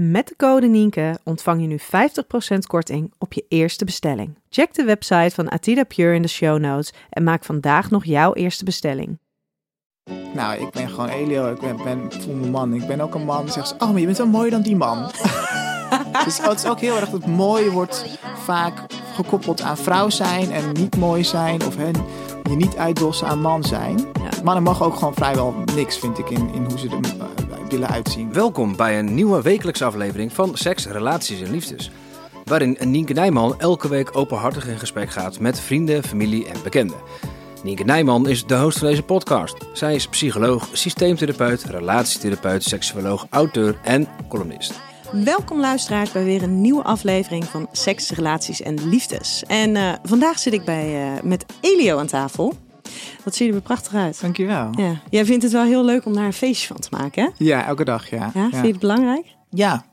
Met de code Nienke ontvang je nu 50% korting op je eerste bestelling. Check de website van Atida Pure in de show notes en maak vandaag nog jouw eerste bestelling. Nou, ik ben gewoon Elio. Ik ben, ben voel man. Ik ben ook een man. Zegt ze, oh, maar je bent wel mooier dan die man. dus het is ook heel erg dat mooi wordt vaak gekoppeld aan vrouw zijn en niet mooi zijn of hen je niet uitdossen aan man zijn. Mannen mogen ook gewoon vrijwel niks, vind ik, in, in hoe ze er uh, willen uitzien. Welkom bij een nieuwe wekelijkse aflevering van Seks, Relaties en Liefdes. Waarin Nienke Nijman elke week openhartig in gesprek gaat met vrienden, familie en bekenden. Nienke Nijman is de host van deze podcast. Zij is psycholoog, systeemtherapeut, relatietherapeut, seksuoloog, auteur en columnist. Welkom luisteraars bij weer een nieuwe aflevering van Seks, Relaties en Liefdes. En uh, vandaag zit ik bij, uh, met Elio aan tafel. Wat zie je er prachtig uit. Dankjewel. Ja. Jij vindt het wel heel leuk om daar een feestje van te maken, hè? Ja, elke dag, ja. Ja, vind je het belangrijk? Ja,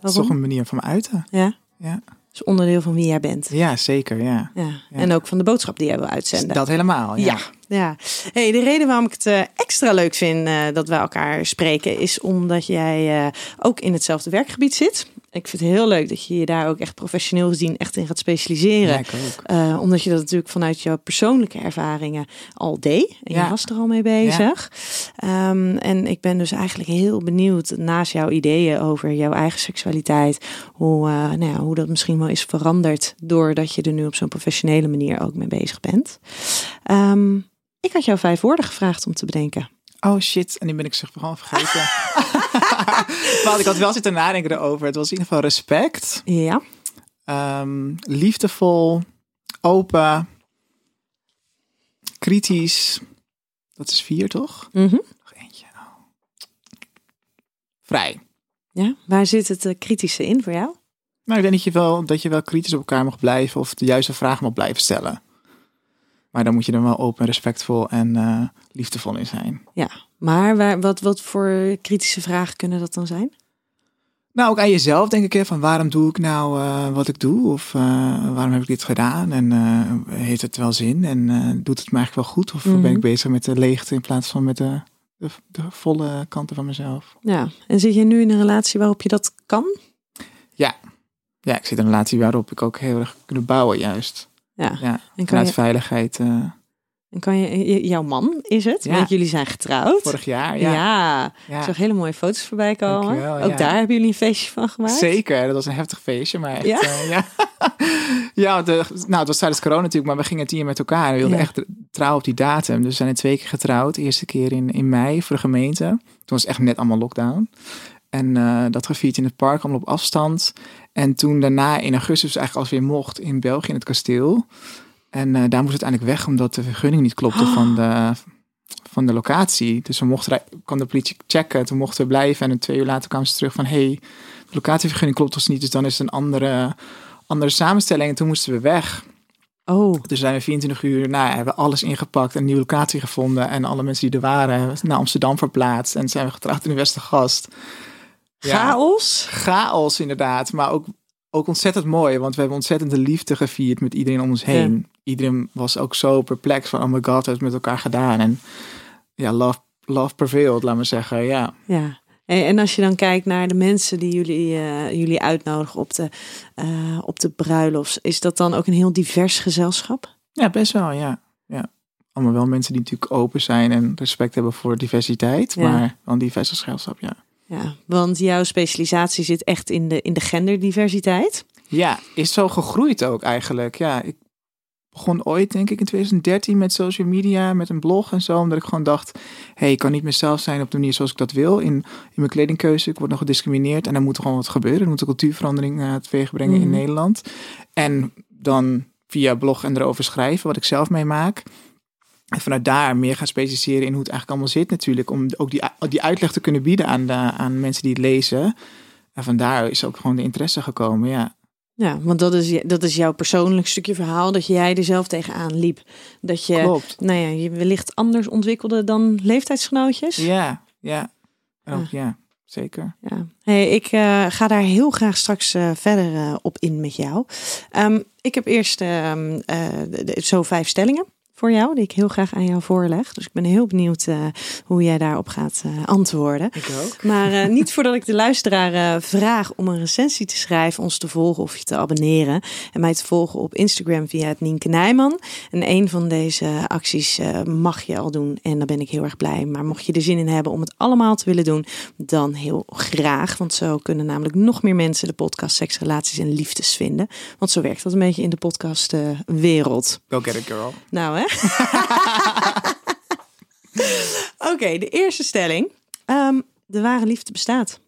dat is toch een manier van me uiten. Ja. Ja. Is onderdeel van wie jij bent. Ja, zeker, ja. Ja. En ook van de boodschap die jij wil uitzenden. Dat helemaal, ja. Ja, ja. Hey, de reden waarom ik het uh, extra leuk vind uh, dat wij elkaar spreken, is omdat jij uh, ook in hetzelfde werkgebied zit. Ik vind het heel leuk dat je je daar ook echt professioneel gezien echt in gaat specialiseren. Ja, ook. omdat je dat natuurlijk vanuit jouw persoonlijke ervaringen al deed. En Ja. je was er al mee bezig. Um, en ik ben dus eigenlijk heel benieuwd, naast jouw ideeën over jouw eigen seksualiteit, hoe, uh, nou ja, hoe dat misschien wel is veranderd doordat je er nu op zo'n professionele manier ook mee bezig bent. Um, ik had jou vijf woorden gevraagd om te bedenken. Oh shit, en die ben ik zich gewoon vergeten. maar ik had wel zitten nadenken erover. Het was in ieder geval respect, Ja. um, liefdevol, open, kritisch. Dat is vier, toch? Mm -hmm. Nog eentje. Oh. Vrij. Ja, waar zit het uh, kritische in voor jou? Nou, ik denk dat je, wel, dat je wel kritisch op elkaar mag blijven of de juiste vraag mag blijven stellen. Maar dan moet je er wel open, respectvol en uh, liefdevol in zijn. Ja, maar waar, wat, wat voor kritische vragen kunnen dat dan zijn? Nou, ook aan jezelf denk ik, hè, van waarom doe ik nou uh, wat ik doe? Of uh, waarom heb ik dit gedaan? En uh, heeft het wel zin? En doet het me eigenlijk wel goed? Of mm -hmm. ben ik bezig met de leegte in plaats van met de, de, de, volle kanten van mezelf? Ja, en zit je nu in een relatie waarop je dat kan? Ja, ja ik zit in een relatie waarop ik ook heel erg kunnen bouwen juist. Ja, ja en vanuit je... veiligheid. En kan je, jouw man is het? Ja. Want jullie zijn getrouwd. Vorig jaar, ja. Ja, ja. ik zag hele mooie foto's voorbij komen. Ook daar hebben jullie een feestje van gemaakt. Zeker, dat was een heftig feestje. Maar echt, Ja? uh, ja. ja, de, nou, het was tijdens corona natuurlijk, maar we gingen tien jaar met elkaar. En we wilden echt trouw op die datum. Dus we zijn er twee keer getrouwd. De eerste keer in, in mei voor de gemeente. Toen was het echt net allemaal lockdown. En uh, dat gevierd in het park, allemaal op afstand. En toen daarna in augustus eigenlijk als weer mocht in België in het kasteel. En uh, daar moest het uiteindelijk weg, omdat de vergunning niet klopte Oh. van, de, van de locatie. Dus we mochten, kwam de politie checken, toen mochten we blijven. En twee uur later kwamen ze terug van, hey, de locatievergunning klopt dus niet. Dus dan is het een andere, andere samenstelling. En toen moesten we weg. Oh, Dus zijn we 24 uur, nou, hebben we alles ingepakt, een nieuwe locatie gevonden. En alle mensen die er waren, naar Amsterdam verplaatst. En zijn we getrouwd in de Westergast. Ja, chaos. chaos inderdaad, maar ook, ook ontzettend mooi. Want we hebben ontzettend de liefde gevierd met iedereen om ons heen. Iedereen was ook zo perplex van, oh my god, we hebben het met elkaar gedaan. En ja, love, love prevailed, laat maar zeggen, ja. Ja. En en als je dan kijkt naar de mensen die jullie, uh, jullie uitnodigen op de, uh, op de bruiloft, is dat dan ook een heel divers gezelschap? Ja, best wel, ja. ja. Allemaal wel mensen die natuurlijk open zijn en respect hebben voor diversiteit, Ja. maar wel een divers gezelschap, ja. Ja, want jouw specialisatie zit echt in de, in de genderdiversiteit. Ja, is zo gegroeid ook eigenlijk. Ja, ik begon ooit, denk ik, in 2013 met social media, met een blog en zo. Omdat ik gewoon dacht, hé, hey, ik kan niet mezelf zijn op de manier zoals ik dat wil. In, in mijn kledingkeuze, ik word nog gediscrimineerd. En dan moet er gewoon wat gebeuren. Er moet een cultuurverandering uh, teweeg brengen in Mhm. Nederland. En dan via blog en erover schrijven, wat ik zelf meemaak. En vanuit daar meer gaan specialiseren in hoe het eigenlijk allemaal zit natuurlijk. Om ook die, die uitleg te kunnen bieden aan, de, aan mensen die het lezen. En vandaar is ook gewoon de interesse gekomen, ja. Ja, want dat is, dat is jouw persoonlijk stukje verhaal dat jij er zelf tegenaan liep. Dat je, Klopt. nou ja, je wellicht anders ontwikkelde dan leeftijdsgenootjes. Ja, ja. Ook, ja, zeker. Ja. Hey, ik eh, ga daar heel graag straks eh, verder eh, op in met jou. Ehm, ik heb eerst ehm, eh, zo vijf stellingen voor jou, die ik heel graag aan jou voorleg. Dus ik ben heel benieuwd eh, hoe jij daarop gaat eh, antwoorden. Ik ook. Maar eh, niet voordat ik de luisteraar vraag om een recensie te schrijven, ons te volgen of je te abonneren. En mij te volgen op Instagram via het Nienke Nijman. En een van deze acties mag je al doen en daar ben ik heel erg blij. Maar mocht je er zin in hebben om het allemaal te willen doen, dan heel graag. Want zo kunnen namelijk nog meer mensen de podcast Seks, Relaties en Liefdes vinden. Want zo werkt dat een beetje in de podcastwereld. Go get it, girl. Nou hè? Oké, de eerste stelling. Ehm, de ware liefde bestaat.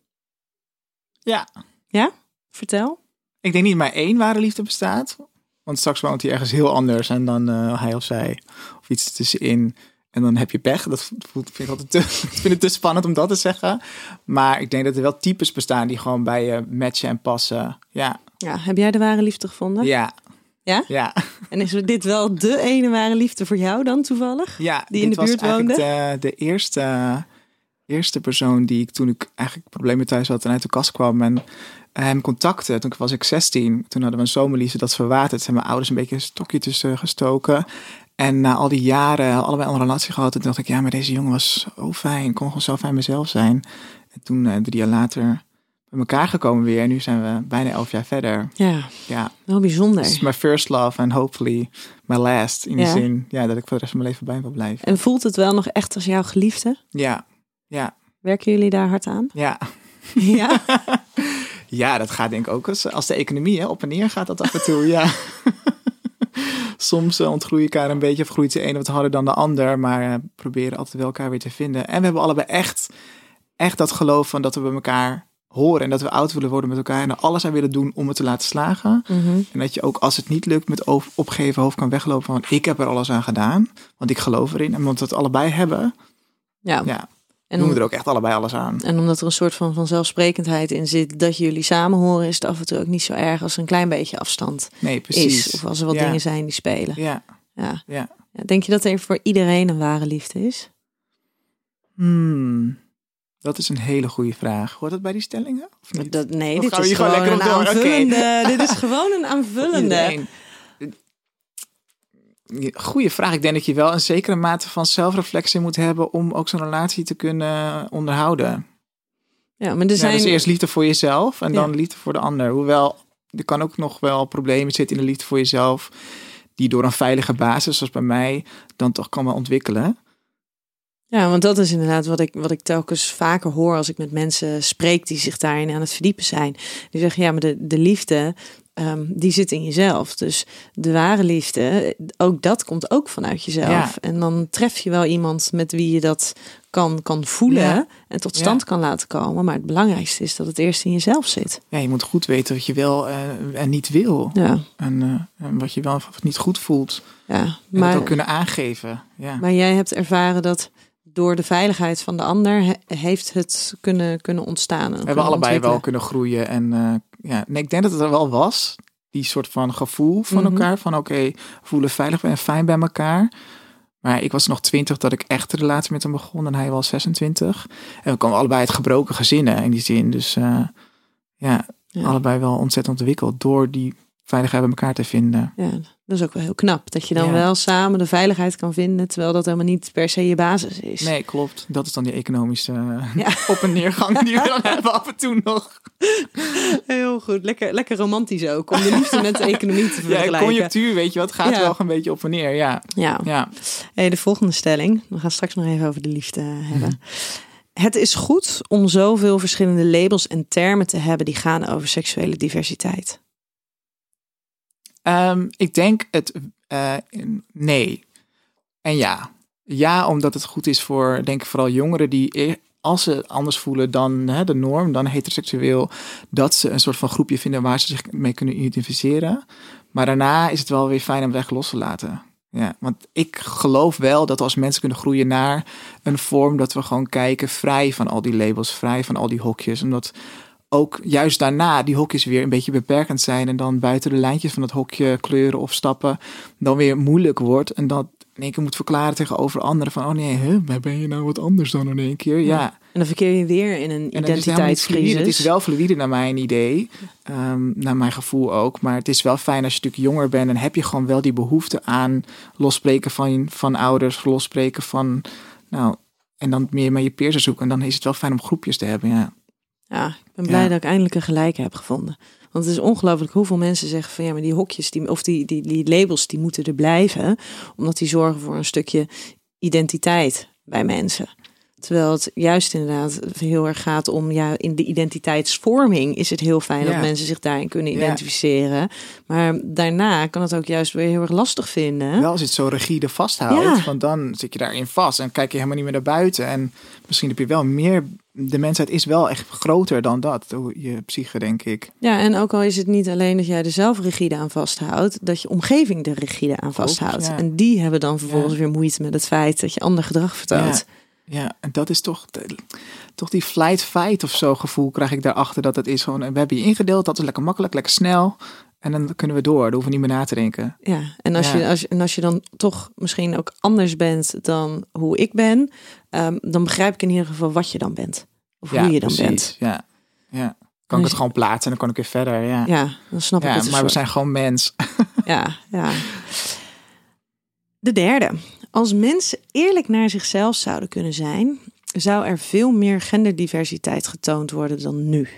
Ja. Ja? Vertel. Ik denk niet maar één ware liefde bestaat. Want straks woont hij ergens heel anders en dan eh, hij of zij. Of iets tussenin. En dan heb je pech. Dat voelt, vind ik altijd te, ik vind het te spannend om dat te zeggen. Maar ik denk dat er wel types bestaan die gewoon bij je matchen en passen. Ja, Ja, heb jij de ware liefde gevonden? ja, Ja? ja. En is dit wel de ene ware liefde voor jou dan toevallig? ja Die in de buurt was eigenlijk De, de eerste, eerste persoon die ik toen ik eigenlijk problemen thuis had en uit de kast kwam en hem contacte. Toen was ik 16. Toen hadden we een zomerliefde dat verwaterd. Zijn mijn ouders een beetje een stokje tussen gestoken. En na al die jaren allebei een relatie gehad. Toen dacht ik, ja, maar deze jongen was zo fijn. Ik kon gewoon zo fijn mezelf zijn. En toen, eh, drie jaar later, bij elkaar gekomen weer. En nu zijn we bijna elf jaar verder. Ja, Ja, wel bijzonder. het is my first love and hopefully my last. In Ja. de zin, ja, dat ik voor de rest van mijn leven bij wil blijven. En voelt het wel nog echt als jouw geliefde? Ja, ja, Werken jullie daar hard aan? ja. Ja. Ja, dat gaat denk ik ook als, als de economie hè, op en neer gaat dat af en toe, ja. Soms eh, ontgroei elkaar een beetje of groeit de ene wat harder dan de ander, maar eh, proberen altijd wel elkaar weer te vinden. En we hebben allebei echt, echt dat geloof van dat we bij elkaar horen en dat we oud willen worden met elkaar en er alles aan willen doen om het te laten slagen. Mhm. En dat je ook als het niet lukt met opgeven hoofd kan weglopen van ik heb er alles aan gedaan, want ik geloof erin. En omdat we het allebei hebben, ja. ja, En, doen we er ook echt allebei alles aan. en omdat er een soort van vanzelfsprekendheid in zit dat jullie samen horen, is het af en toe ook niet zo erg als er een klein beetje afstand Nee, precies. is. Of als er wat Ja. dingen zijn die spelen. Ja, Ja. ja. Ja, Denk je dat er voor iedereen een ware liefde is? Hmm, dat is een hele goede vraag. Hoort dat bij die stellingen? Of niet? Dat, nee, Of dit is, gewoon gewoon een aanvullende, dit is gewoon een aanvullende. Goeie vraag. Ik denk dat je wel een zekere mate van zelfreflectie moet hebben om ook zo'n relatie te kunnen onderhouden. Ja, maar er Ja, zijn... dus eerst liefde voor jezelf en Ja. dan liefde voor de ander. Hoewel, er kan ook nog wel problemen zitten in de liefde voor jezelf, die door een veilige basis, zoals bij mij, dan toch kan wel ontwikkelen. Ja, want dat is inderdaad wat ik, wat ik telkens vaker hoor als ik met mensen spreek die zich daarin aan het verdiepen zijn. Die zeggen, ja, maar de, de liefde, ehm, die zit in jezelf. Dus de ware liefde, ook dat komt ook vanuit jezelf. Ja. En dan tref je wel iemand met wie je dat kan, kan voelen Ja. en tot Ja. stand kan laten komen. Maar het belangrijkste is dat het eerst in jezelf zit. Ja, je moet goed weten wat je wel eh, en niet wil. Ja, En, eh, en wat je wel of niet goed voelt. ja. En dat Maar, ook kunnen aangeven. Ja. maar jij hebt ervaren dat door de veiligheid van de ander he- heeft het kunnen, kunnen ontstaan. We hebben allebei wel kunnen groeien. En eh, ja, nee, ik denk dat het er wel was. Die soort van gevoel van Mhm. elkaar. Van oké, voelen veilig en fijn bij elkaar. Maar ik was nog twintig dat ik echt de relatie met hem begon. En hij was 26. En we kwamen allebei uit gebroken gezinnen in die zin. Dus eh, ja, Ja. allebei wel ontzettend ontwikkeld. Door die veiligheid bij elkaar te vinden. Ja, dat is ook wel heel knap. Dat je dan Ja. wel samen de veiligheid kan vinden, terwijl dat helemaal niet per se je basis is. Nee, klopt. Dat is dan die economische eh, Ja. op- en neergang die we dan hebben af en toe nog. Heel goed. Lekker, lekker romantisch ook, om de liefde met de economie te Ja, vergelijken. conjunctuur, weet je wat, gaat Ja. wel een beetje op en neer. Ja, Ja. ja. Hey, de volgende stelling. We gaan straks nog even over de liefde hebben. het is goed om zoveel verschillende labels en termen te hebben die gaan over seksuele diversiteit. Ehm, ik denk het eh, nee. En ja. Ja, omdat het goed is voor, denk ik, vooral jongeren die, e- als ze anders voelen dan hè, de norm, dan heteroseksueel, dat ze een soort van groepje vinden waar ze zich mee kunnen identificeren. Maar daarna is het wel weer fijn om het echt los te laten. Ja, want ik geloof wel dat als mensen kunnen groeien naar een vorm, dat we gewoon kijken vrij van al die labels, vrij van al die hokjes. Omdat ook juist daarna die hokjes weer een beetje beperkend zijn en dan buiten de lijntjes van het hokje kleuren of stappen dan weer moeilijk wordt en dat in één keer moet verklaren tegenover anderen van oh nee, huh, ben je nou wat anders dan in één keer? Ja. En dan verkeer je weer in een het identiteitscrisis. Het is wel fluïde naar mijn idee, ehm, naar mijn gevoel ook. Maar het is wel fijn als je natuurlijk jonger bent en heb je gewoon wel die behoefte aan losspreken van, van ouders, losspreken van, nou, en dan meer met je peers zoeken. En dan is het wel fijn om groepjes te hebben, ja. Ja, ik ben blij Ja. dat ik eindelijk een gelijk heb gevonden. Want het is ongelooflijk hoeveel mensen zeggen van ja, maar die hokjes die, of die, die, die labels die moeten er blijven, omdat die zorgen voor een stukje identiteit bij mensen. Terwijl het juist inderdaad heel erg gaat om ja, in de identiteitsvorming is het heel fijn Ja. dat mensen zich daarin kunnen Ja. identificeren. Maar daarna kan het ook juist weer heel erg lastig vinden. Wel als je het zo rigide vasthoudt, Ja. want dan zit je daarin vast en kijk je helemaal niet meer naar buiten. En misschien heb je wel meer, de mensheid is wel echt groter dan dat, je psyche denk ik. Ja, en ook al is het niet alleen dat jij er zelf rigide aan vasthoudt, dat je omgeving er rigide aan vasthoudt. ja. En die hebben dan vervolgens Ja. weer moeite met het feit dat je ander gedrag vertoont. Ja, en dat is toch, toch die flight fight of zo gevoel krijg ik daarachter. Dat het is gewoon, we hebben je ingedeeld, dat is lekker makkelijk, lekker snel. En dan kunnen we door, dan hoeven we niet meer na te denken. Ja, en als, Ja. Je, als, en als je dan toch misschien ook anders bent dan hoe ik ben, ehm, dan begrijp ik in ieder geval wat je dan bent. Of ja, hoe je dan precies. bent. Ja, ja. Kan ik het gewoon plaatsen en dan kan ik weer verder. Ja, ja, Ja, dan snap ik het. maar we zijn gewoon mens. Ja, ja. De derde. Als mensen eerlijk naar zichzelf zouden kunnen zijn, zou er veel meer genderdiversiteit getoond worden dan nu.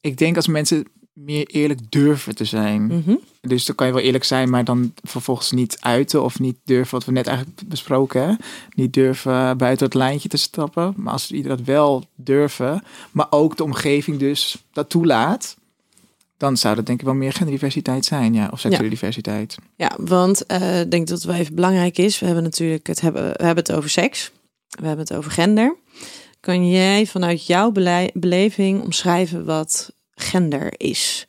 Ik denk als mensen meer eerlijk durven te zijn. Mhm. Dus dan kan je wel eerlijk zijn, maar dan vervolgens niet uiten of niet durven, wat we net eigenlijk besproken, hè? niet durven buiten het lijntje te stappen. Maar als iedereen dat wel durven, maar ook de omgeving dus dat toelaat, dan zou dat denk ik wel meer genderdiversiteit zijn, ja, of seksuele diversiteit. Ja, want eh, ik denk dat het wel even belangrijk is. We hebben natuurlijk het, hebben, we hebben het over seks. We hebben het over gender. Kan jij vanuit jouw beleving omschrijven wat gender is?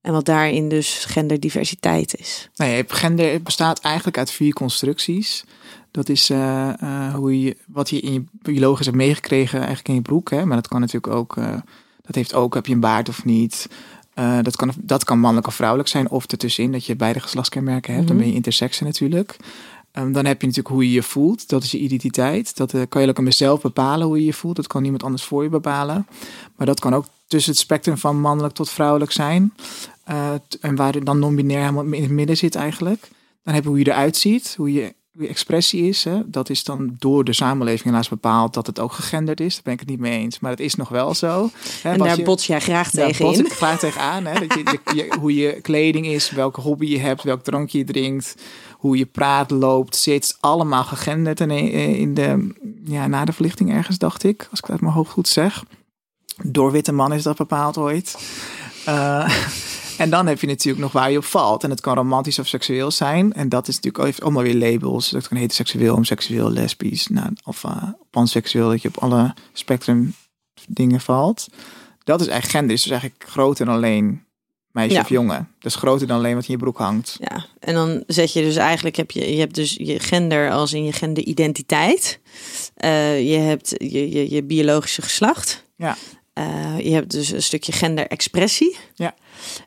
En wat daarin dus genderdiversiteit is? Nee, hebt gender bestaat eigenlijk uit vier constructies. Dat is eh, eh, hoe je, wat je in je biologisch hebt meegekregen, eigenlijk in je broek. Hè? Maar dat kan natuurlijk ook, dat heeft ook, heb je een baard of niet. Eh, dat, kan, dat kan mannelijk of vrouwelijk zijn, of ertussenin, dat je beide geslachtskenmerken hebt. Dan Mhm. ben je intersexe natuurlijk. Ehm, dan heb je natuurlijk hoe je je voelt, dat is je identiteit. Dat eh, kan je ook aan jezelf bepalen hoe je je voelt. Dat kan niemand anders voor je bepalen. Maar dat kan ook tussen het spectrum van mannelijk tot vrouwelijk zijn. Eh, en waar dan non-binair helemaal in het midden zit eigenlijk. Dan heb je hoe je eruit ziet, hoe je expressie is. Hè. Dat is dan door de samenleving helaas bepaald dat het ook gegenderd is. Daar ben ik het niet mee eens. Maar het is nog wel zo. Hè, En daar je- bots jij graag tegen in. ik graag tegenaan. Hè? Dat je, hoe je kleding is, welke hobby je hebt, welk drankje je drinkt, hoe je praat, loopt, zit. Allemaal gegenderd in, in de, ja, na de verlichting ergens, dacht ik. Als ik het uit mijn hoofd goed zeg. Door witte man is dat bepaald ooit. Eh, en dan heb je natuurlijk nog waar je op valt. En het kan romantisch of seksueel zijn. En dat is natuurlijk ook- heeft allemaal weer labels. Dat kan heteroseksueel, homoseksueel, lesbisch. Nou, of uh, panseksueel, dat je op alle spectrum dingen valt. Dat is eigenlijk gender. Is dus eigenlijk groter dan alleen meisje Ja. of jongen. Dat is groter dan alleen wat in je broek hangt. Ja, en dan zet je dus eigenlijk, heb je, je hebt dus je gender als in je genderidentiteit. Eh, je hebt je, je, je biologische geslacht. Ja. Eh, je hebt dus een stukje genderexpressie. Ja.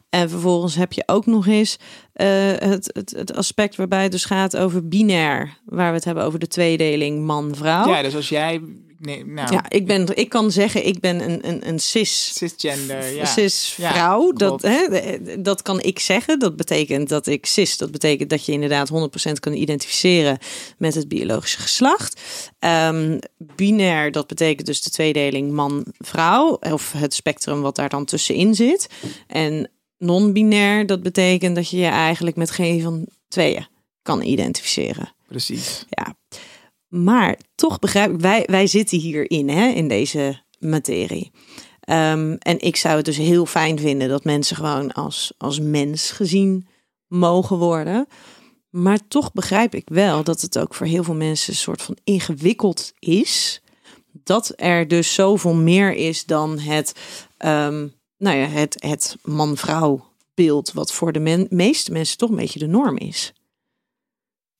En vervolgens heb je ook nog eens eh, het, het, het aspect waarbij het dus gaat over binair. Waar we het hebben over de tweedeling man-vrouw. Ja, dus als jij... Nee, nou, Ja, ik, ben, ik kan zeggen, ik ben een, een, een cis cisgender. Ja. cis Ja, vrouw. dat, hè, dat kan ik zeggen. Dat betekent dat ik cis. Dat betekent dat je inderdaad 100% kan identificeren met het biologische geslacht. Ehm, binair, dat betekent dus de tweedeling man-vrouw. Of het spectrum wat daar dan tussenin zit. En non-binair, dat betekent dat je je eigenlijk met geen van tweeën kan identificeren. Precies. Ja. Maar toch begrijp ik, wij, wij zitten hierin, hè, in deze materie. Ehm, en ik zou het dus heel fijn vinden dat mensen gewoon als, als mens gezien mogen worden. Maar toch begrijp ik wel dat het ook voor heel veel mensen een soort van ingewikkeld is. Dat er dus zoveel meer is dan het, ehm, nou ja, het, het man-vrouw beeld, wat voor de meeste mensen toch een beetje de norm is.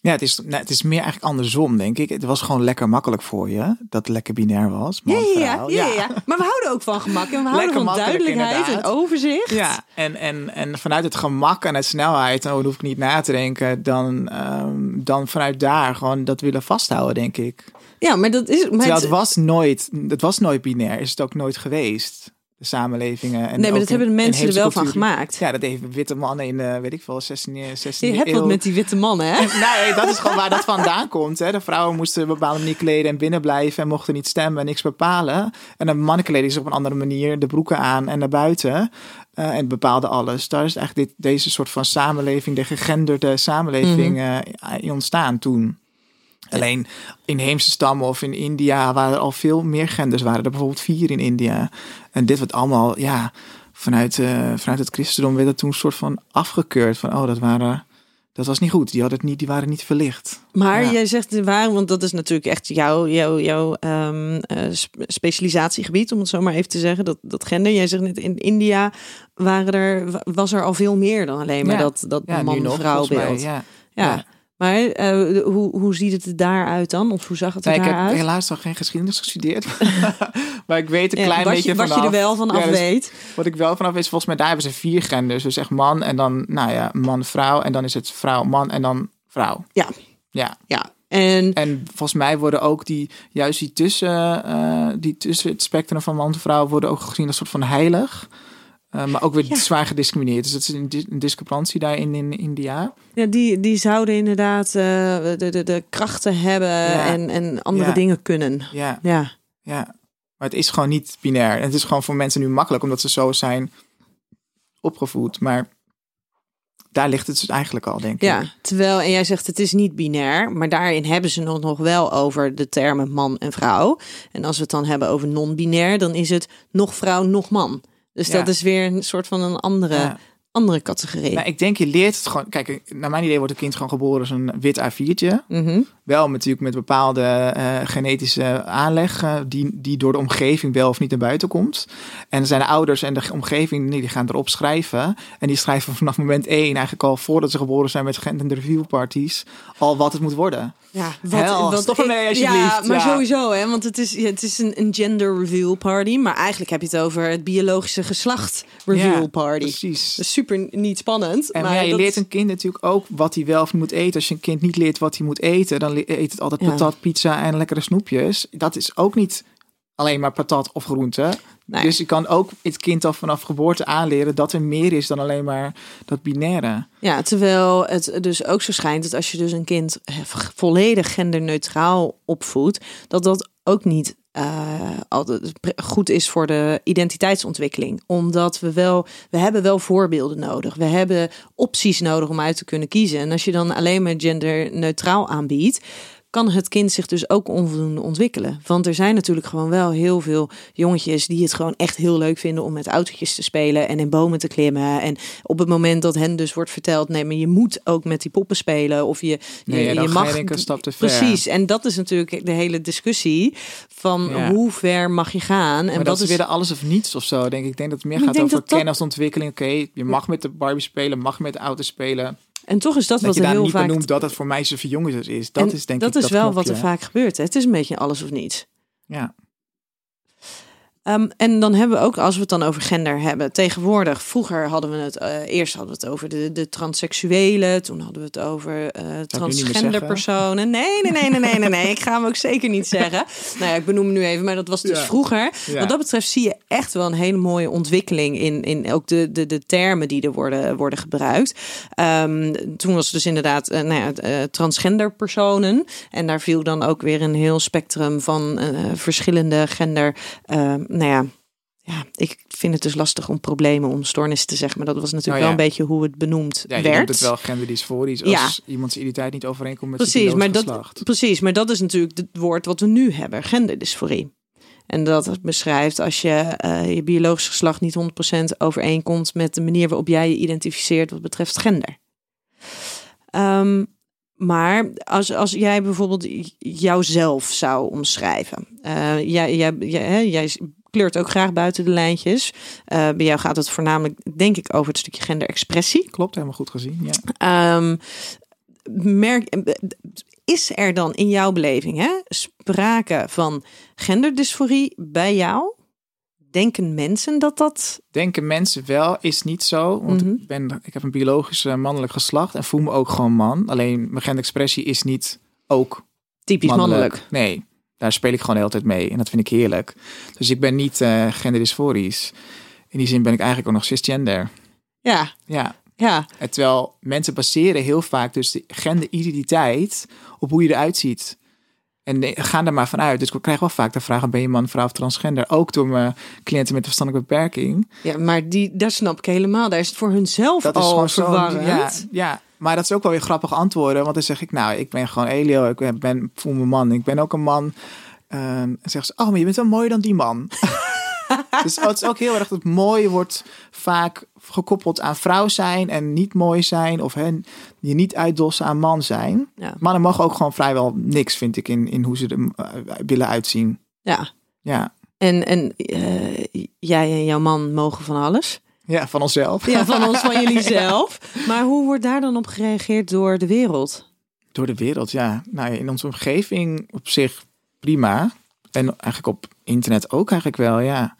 Ja, het is, nou, het is meer eigenlijk andersom, denk ik. Het was gewoon lekker makkelijk voor je, dat het lekker binair was. Ja, ja, ja, vrouw. ja, ja. Maar we houden ook van gemak en we houden van duidelijkheid en overzicht. Ja, en, en, en vanuit het gemak en het snelheid, oh, dan hoef ik niet na te denken, dan, ehm, dan vanuit daar gewoon dat willen vasthouden, denk ik. Ja, maar dat is. Maar het- het was nooit, het was nooit binair, is het ook nooit geweest. De samenlevingen. En nee, maar dat hebben de mensen er wel van gemaakt. Ja, dat heeft witte mannen in, de weet ik veel, 16e, 16e je hebt wat met die witte mannen, hè? Nee, dat is gewoon waar dat vandaan komt. Hè. De vrouwen moesten op een bepaalde manier kleden en binnen blijven en mochten niet stemmen en niks bepalen. En de mannen kleden zich op een andere manier de broeken aan en naar buiten. eh, en bepaalden alles. Daar is eigenlijk dit, deze soort van samenleving, de gegenderde samenleving, eh, in ontstaan toen. Alleen in heemse stammen of in India waren er al veel meer genders. Waren er bijvoorbeeld vier in India. En dit wordt allemaal, ja, vanuit, eh, vanuit het christendom werd dat toen een soort van afgekeurd. Van, oh, dat waren... Dat was niet goed. Die, hadden het niet, die waren niet verlicht. Maar Ja. jij zegt de waar, want dat is natuurlijk echt jouw, jouw, jouw ehm, eh, sp- specialisatiegebied, om het zo maar even te zeggen. Dat, dat gender. Jij zegt net in India waren er, wa- was er al veel meer dan alleen maar Ja. dat, dat Ja, man-vrouw mij, beeld. Ja. Maar eh, hoe, hoe ziet het er daaruit dan? Of hoe zag het er Nee, ik heb daaruit? helaas nog geen geschiedenis gestudeerd. maar ik weet een Ja, klein wat, beetje je, wat vanaf. je er wel van af Ja, dus weet. Wat ik wel vanaf weet, is volgens mij daar hebben ze vier genders. Dus echt man en dan, nou ja, man-vrouw. En dan is het vrouw-man en dan vrouw. Ja. Ja. Ja. En En volgens mij worden ook die, juist die tussen, eh, die tussen het spectrum van man en vrouw worden ook gezien als een soort van heilig. Eh, maar ook weer Ja. zwaar gediscrimineerd. Dus dat is een, dis- een discrepantie daarin in India. ja, die, die zouden inderdaad eh, de, de, de krachten hebben Ja. en, en andere Ja. dingen kunnen. Ja, Ja. ja. Maar het is gewoon niet binair. En het is gewoon voor mensen nu makkelijk, omdat ze zo zijn opgevoed. Maar daar ligt het dus eigenlijk al, denk ik. Ja, terwijl, en jij zegt het is niet binair, maar daarin hebben ze nog, nog wel over de termen man en vrouw. En als we het dan hebben over non-binair, dan is het nog vrouw, nog man. Dus Ja. dat is weer een soort van een andere, Ja. andere categorie. Nou, ik denk, je leert het gewoon. Kijk, naar mijn idee wordt een kind gewoon geboren als een wit A4'tje. Mhm. Wel natuurlijk met bepaalde eh, genetische aanleg, eh, die, die door de omgeving wel of niet naar buiten komt. En dan zijn de ouders en de omgeving, nee, die gaan erop schrijven. En die schrijven vanaf moment één, eigenlijk al voordat ze geboren zijn met gender review parties, al wat het moet worden. Ja, Hel, stop ermee alsjeblieft. Ja, maar Ja. sowieso, hè, want het is, het is een, een gender reveal party. Maar eigenlijk heb je het over het biologische geslacht reveal Ja, party. Precies. Dat is super niet spannend. En maar ja, je dat- leert een kind natuurlijk ook wat hij wel of niet moet eten. Als je een kind niet leert wat hij moet eten, dan eet het altijd Ja. patat, pizza en lekkere snoepjes. Dat is ook niet alleen maar patat of groente. Nee. Dus je kan ook het kind al vanaf geboorte aanleren dat er meer is dan alleen maar dat binaire. Ja, terwijl het dus ook zo schijnt dat als je dus een kind volledig genderneutraal opvoedt, dat dat ook niet eh, altijd goed is voor de identiteitsontwikkeling. Omdat we wel, we hebben wel voorbeelden nodig. We hebben opties nodig om uit te kunnen kiezen. En als je dan alleen maar genderneutraal aanbiedt, kan het kind zich dus ook onvoldoende ontwikkelen. Want er zijn natuurlijk gewoon wel heel veel jongetjes die het gewoon echt heel leuk vinden om met autootjes te spelen en in bomen te klimmen. En op het moment dat hen dus wordt verteld, nee, maar je moet ook met die poppen spelen of je, Nee, je, ja, dan je mag een stap te ver. Precies, en dat is natuurlijk de hele discussie van Ja. hoe ver mag je gaan en maar dat is weer de alles of niets of zo. Denk ik. ik denk dat het meer gaat over dat kennisontwikkeling. Oké, je mag met de Barbie spelen, mag met de auto spelen. En toch is dat, Dat wat je er heel niet vaak benoemt dat het voor meisjes of jongens is. Dat en is denk dat ik is wel wat er vaak gebeurt. hè. Het is een beetje alles of niets. Ja. Ehm, en dan hebben we ook, als we het dan over gender hebben, tegenwoordig, vroeger hadden we het, eh, eerst hadden we het over de, de transseksuelen, toen hadden we het over eh meer transgender personen. Nee, nee, nee, nee, nee, nee, nee, ik ga hem ook zeker niet zeggen. Nou ja, ik benoem hem nu even, maar dat was dus Ja. vroeger. Ja. Wat dat betreft zie je echt wel een hele mooie ontwikkeling in, in ook de, de, de termen die er worden, worden gebruikt. Ehm, toen was het dus inderdaad eh, nou ja, transgender personen. En daar viel dan ook weer een heel spectrum van verschillende gender, eh, nou ja, ja, ik vind het dus lastig om problemen, om stoornissen te zeggen. Maar dat was natuurlijk Oh, ja. wel een beetje hoe het benoemd Ja, je werd. het wel genderdysforisch als Ja. iemands identiteit niet overeenkomt met Precies, zijn maar biologisch dat, geslacht. precies, maar dat is natuurlijk het woord wat we nu hebben, genderdysforie. En dat beschrijft als je eh, je biologisch geslacht niet 100% overeenkomt met de manier waarop jij je identificeert wat betreft gender. Ehm, maar als, als jij bijvoorbeeld jouzelf zou omschrijven. eh, jij, jij, jij, hè, jij kleurt ook graag buiten de lijntjes. Eh, bij jou gaat het voornamelijk, denk ik, over het stukje genderexpressie. Klopt, helemaal goed gezien. Ja. Ehm, merk, is er dan in jouw beleving hè, sprake van genderdysforie bij jou? Denken mensen dat dat... Denken mensen wel, is niet zo. Want Mhm. ik, ben, ik heb een biologisch eh, mannelijk geslacht en voel me ook gewoon man. Alleen mijn genderexpressie is niet ook Typisch mannelijk. Nee, daar speel ik gewoon de hele tijd mee. En dat vind ik heerlijk. Dus ik ben niet eh genderdysforisch. In die zin ben ik eigenlijk ook nog cisgender. Ja, Ja, ja, En terwijl mensen baseren heel vaak dus de genderidentiteit op hoe je eruit ziet. En gaan er maar vanuit. Dus ik krijg wel vaak de vraag: ben je man, vrouw of transgender? Ook door mijn cliënten met een verstandelijke beperking. ja, maar die, dat snap ik helemaal. Daar is het voor hunzelf Dat is al zo. verwarrend. Ja, ja, maar dat is ook wel weer grappig antwoorden. Want dan zeg ik: Nou, ik ben gewoon Elio. Ik ben, voel me man. Ik ben ook een man. Ehm, en zeggen ze: Oh, maar je bent wel mooier dan die man. dus het is ook heel erg dat mooi wordt vaak gekoppeld aan vrouw zijn en niet mooi zijn. Of hè, je niet uitdossen aan man zijn. Ja. Mannen mogen ook gewoon vrijwel niks, vind ik, in, in hoe ze er eh, willen uitzien. ja. Ja. En, en eh, jij en jouw man mogen van alles. Ja, van onszelf. Ja, van ons, van jullie zelf. Maar hoe wordt daar dan op gereageerd door de wereld? Door de wereld, ja. Nou, in onze omgeving op zich prima. En eigenlijk op internet ook eigenlijk wel, ja.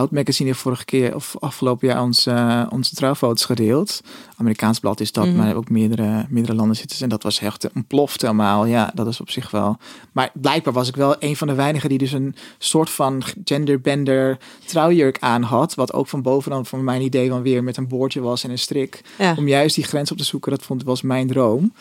Oud Magazine heeft vorige keer of afgelopen jaar ons, eh, onze trouwfoto's gedeeld. Amerikaans blad is dat, Mhm. maar ook meerdere, meerdere landen zitten. ze. En dat was echt ontploft helemaal. Ja, dat is op zich wel. Maar blijkbaar was ik wel een van de weinigen die dus een soort van genderbender trouwjurk aan had. Wat ook van bovenaan van mijn idee van weer met een boordje was en een strik Ja. om juist die grens op te zoeken, dat vond, was mijn droom.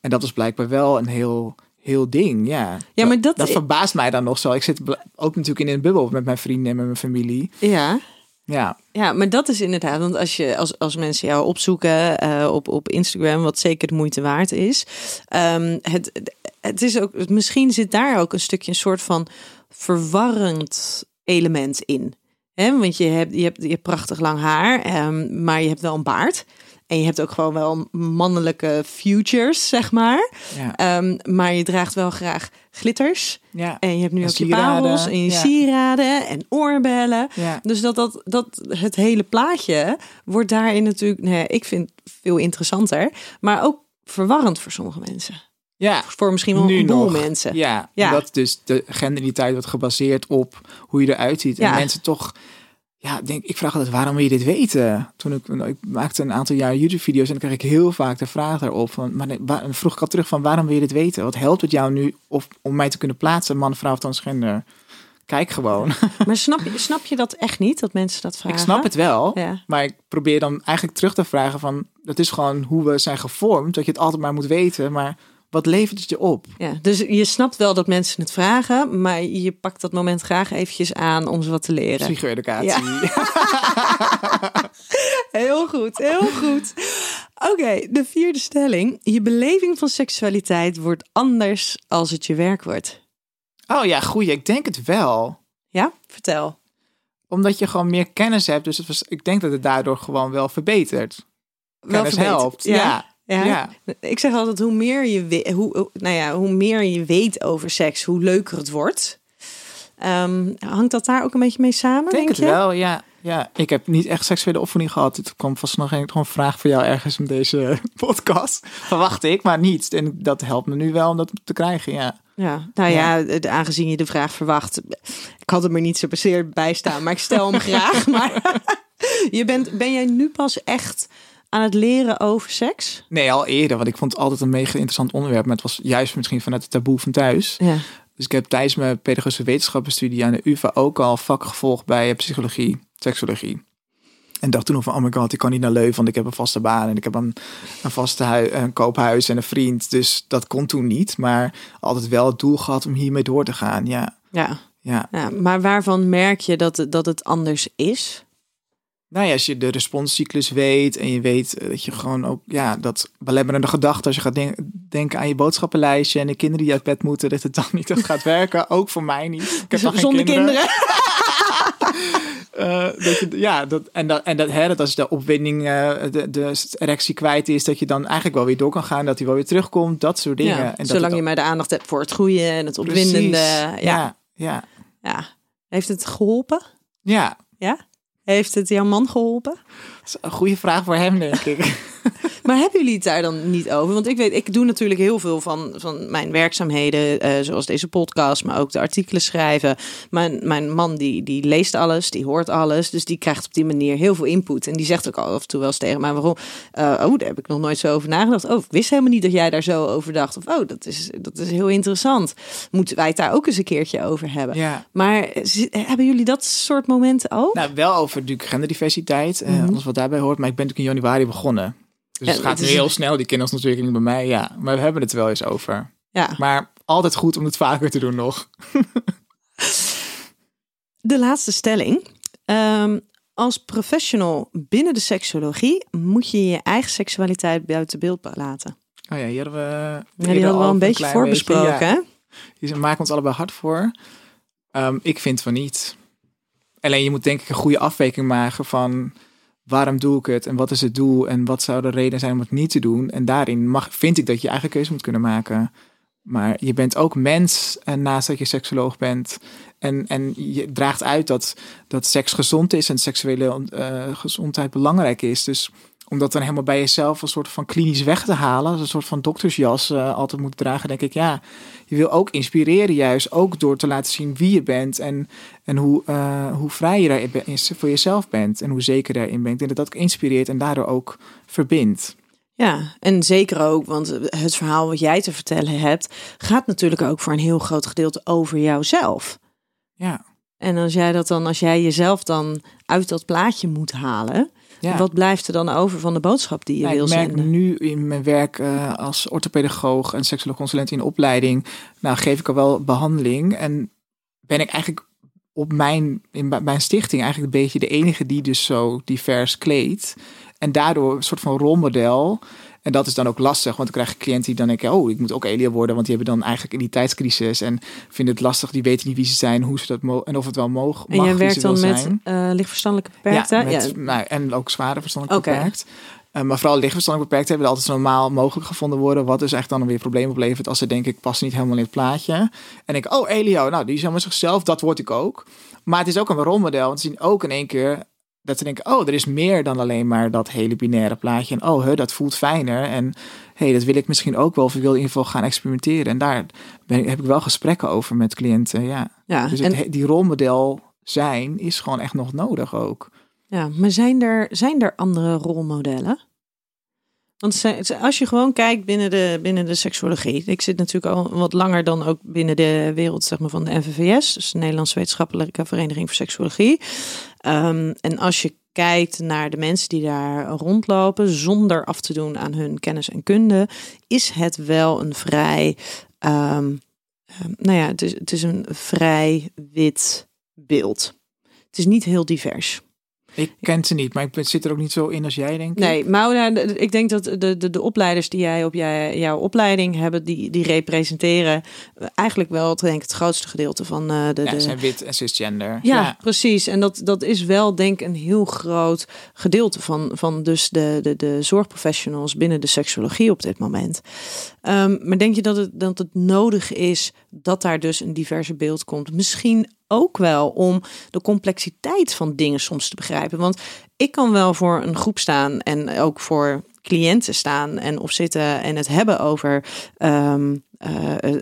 En dat was blijkbaar wel een heel, heel ding, ja. Ja, maar dat- dat verbaast mij dan nog zo. Ik zit ook natuurlijk in een bubbel met mijn vrienden en met mijn familie. Ja. Ja, Ja, maar dat is inderdaad, want als, je, als, als mensen jou opzoeken eh, op, op Instagram, wat zeker de moeite waard is, ehm, het, het is ook, misschien zit daar ook een stukje een soort van verwarrend element in. Hè? Want je hebt, je, hebt, je hebt prachtig lang haar, ehm, maar je hebt wel een baard. En je hebt ook gewoon wel mannelijke futures, zeg maar. ja, Ehm, maar je draagt wel graag glitters. ja. En je hebt nu En ook je parels en je ja. sieraden en oorbellen. Dus dat, dat, dat het hele plaatje wordt daarin natuurlijk, nee, ik vind veel interessanter, maar ook verwarrend voor sommige mensen. Ja. Voor misschien wel Nu een boel nog. mensen. Ja, Ja. dat dus de genderidentiteit wordt gebaseerd op hoe je eruit ziet. En Ja. mensen toch, ja, denk, ik vraag altijd, waarom wil je dit weten? Toen ik, ik maakte een aantal jaar YouTube-video's en dan kreeg ik heel vaak de vraag daarop. Van, maar waar, dan vroeg ik al terug van, waarom wil je dit weten? Wat helpt het jou nu of, om mij te kunnen plaatsen, man, vrouw of transgender? Kijk gewoon. Maar snap je, snap je dat echt niet, dat mensen dat vragen? ik snap het wel, Ja. maar ik probeer dan eigenlijk terug te vragen van, dat is gewoon hoe we zijn gevormd, dat je het altijd maar moet weten, maar wat levert het je op? Ja, dus je snapt wel dat mensen het vragen, maar je pakt dat moment graag eventjes aan om ze wat te leren. Psycho-educatie. Heel goed, heel goed. Oké, de vierde stelling. Je beleving van seksualiteit wordt anders als het je werk wordt. Oh ja, goeie. Ik denk het wel. Ja, vertel. Omdat je gewoon meer kennis hebt. Dus het was, ik denk dat het daardoor gewoon wel verbetert. Wel Kennis verbeterd. helpt. Ja. Ja. Ja. Ja. Ik zeg altijd, hoe meer je, we- hoe, nou ja, hoe meer je weet over seks, hoe leuker het wordt. Ehm, hangt dat daar ook een beetje mee samen? Ik denk het je? wel, ja. ja. Ik heb niet echt seksuele opvoeding gehad. Het kwam vast nog een, gewoon vraag voor jou ergens in deze podcast. Verwacht ik, maar niet. En dat helpt me nu wel om dat te krijgen, ja. Ja, nou ja, aangezien je de vraag verwacht. Ik had hem er niet zo se bij staan, maar ik stel hem graag. Maar je bent, ben jij nu pas echt aan het leren over seks? Nee, al eerder, want ik vond het altijd een mega interessant onderwerp. Maar het was juist misschien vanuit het taboe van thuis. Ja. Dus ik heb tijdens mijn pedagogische wetenschappenstudie aan de UvA ook al vakken gevolgd bij eh, psychologie, seksologie. En dacht toen van, oh my god, ik kan niet naar Leuven, want ik heb een vaste baan en ik heb een, een vaste hui, een koophuis en een vriend. Dus dat kon toen niet, maar altijd wel het doel gehad om hiermee door te gaan. Ja, Ja. Ja. Ja, maar waarvan merk je dat, het- dat het anders is? Nou ja, als je de responscyclus weet en je weet eh, dat je gewoon ook, ja, dat belemmerende gedachten, als je gaat denk- denken aan je boodschappenlijstje en de kinderen die uit bed moeten, dat het dan niet echt gaat werken. Ook voor mij niet. Ik heb geen Zonder kinderen? Eh, dat je, ja, dat, en, dat, en dat, hè, dat als de opwinding, eh, de, de erectie kwijt is, dat je dan eigenlijk wel weer door kan gaan, dat hij wel weer terugkomt, dat soort dingen. Ja, en zolang je maar de aandacht hebt voor het goede en het opwindende. Precies. Ja, ja, ja, ja. Heeft het geholpen? ja. Ja? Heeft het jouw man geholpen? Dat is een goede vraag voor hem, denk ik. Maar hebben jullie het daar dan niet over? Want ik weet, ik doe natuurlijk heel veel van, van mijn werkzaamheden, eh, zoals deze podcast, maar ook de artikelen schrijven. Mijn, mijn man die, die leest alles, die hoort alles, dus die krijgt op die manier heel veel input. En die zegt ook af en toe wel eens tegen mij, waarom? Eh, oh, daar heb ik nog nooit zo over nagedacht. Oh, ik wist helemaal niet dat jij daar zo over dacht. Of, oh, dat is, dat is heel interessant. Moeten wij het daar ook eens een keertje over hebben? Ja. Maar hebben jullie dat soort momenten ook? Nou, wel over natuurlijk genderdiversiteit, eh, Mhm. alles wat daarbij hoort. Maar ik ben natuurlijk in januari begonnen. Dus Ja, het gaat het heel snel, die kinderontwikkeling bij mij, ja. Maar we hebben het wel eens over. ja. Maar altijd goed om het vaker te doen nog. De laatste stelling. Ehm, als professional binnen de seksologie moet je je eigen seksualiteit buiten beeld laten. Oh ja, hier hadden we... Ja, die hadden we al een beetje voorbesproken. beetje, hè? ja. Die maken ons allebei hard voor. Ehm, ik vind van niet. Alleen je moet denk ik een goede afweging maken van waarom doe ik het en wat is het doel en wat zou de reden zijn om het niet te doen. En daarin mag, vind ik dat je eigen keuze moet kunnen maken. Maar je bent ook mens en naast dat je seksoloog bent. En, en je draagt uit dat, dat seks gezond is en seksuele eh, gezondheid belangrijk is. Dus om dat dan helemaal bij jezelf een soort van klinisch weg te halen, als een soort van doktersjas eh, altijd moet dragen, denk ik, ja, je wil ook inspireren juist, ook door te laten zien wie je bent en, en hoe, eh, hoe vrij je daarin voor jezelf bent en hoe zeker daarin bent. En dat dat ook inspireert en daardoor ook verbindt. Ja, en zeker ook, want het verhaal wat jij te vertellen hebt, gaat natuurlijk ook voor een heel groot gedeelte over jouzelf. Ja, En als jij dat dan, als jij jezelf dan uit dat plaatje moet halen, ja. wat blijft er dan over van de boodschap die je Ja, wil ik merk zenden? nu in mijn werk eh, als orthopedagoog en seksueel consulent in opleiding, nou geef ik al wel behandeling en ben ik eigenlijk op mijn, in mijn stichting eigenlijk een beetje de enige die dus zo divers kleedt. En daardoor een soort van rolmodel. En dat is dan ook lastig, want dan krijg je cliënten die dan denken, oh, ik moet ook Elia worden, want die hebben dan eigenlijk identiteitscrisis en vinden het lastig, die weten niet wie ze zijn, hoe ze dat mogen en of het wel mogen. En jij mag werkt dan met eh lichtverstandelijke beperkte? Ja, met, Nou, en ook zware verstandelijk beperkt. Eh, maar vooral lichtverstandelijk beperkt hebben altijd zo normaal mogelijk gevonden worden. Wat dus echt dan weer problemen oplevert als ze denken ik pas niet helemaal in het plaatje. En ik, oh Elio, nou die is helemaal zichzelf, dat word ik ook. Maar het is ook een rolmodel, want ze zien ook in één keer dat ze denken, oh er is meer dan alleen maar dat hele binaire plaatje. En oh, hè, dat voelt fijner. En hey, dat wil ik misschien ook wel, of ik wil in ieder geval gaan experimenteren. En daar ben ik, heb ik wel gesprekken over met cliënten, ja. Ja, Dus en, het, die rolmodel zijn is gewoon echt nog nodig ook. ja, maar zijn er, zijn er andere rolmodellen? Want als je gewoon kijkt binnen de, binnen de seksuologie. Ik zit natuurlijk al wat langer dan ook binnen de wereld zeg maar, van de NVVS. Dus de Nederlandse Wetenschappelijke Vereniging voor Seksuologie. Ehm, en als je kijkt naar de mensen die daar rondlopen, zonder af te doen aan hun kennis en kunde, is het wel een vrij, ehm, ehm, nou ja, het is een vrij wit beeld. Het is niet heel divers. Ik ken ze niet, maar ik zit er ook niet zo in als jij, denk ik. Nee, maar de- ik denk dat de, de, de opleiders die jij op jij, jouw opleiding hebben, die, die representeren eigenlijk wel het, denk ik, het grootste gedeelte van eh, de. Ja, de... zijn wit en cisgender. Ja, precies. En dat, dat is wel denk ik een heel groot gedeelte van, van dus de, de, de zorgprofessionals binnen de seksologie op dit moment. Ehm, maar denk je dat het, dat het nodig is dat daar dus een diverse beeld komt? Misschien ook wel om de complexiteit van dingen soms te begrijpen. Want ik kan wel voor een groep staan en ook voor cliënten staan en of zitten en het hebben over ehm, eh,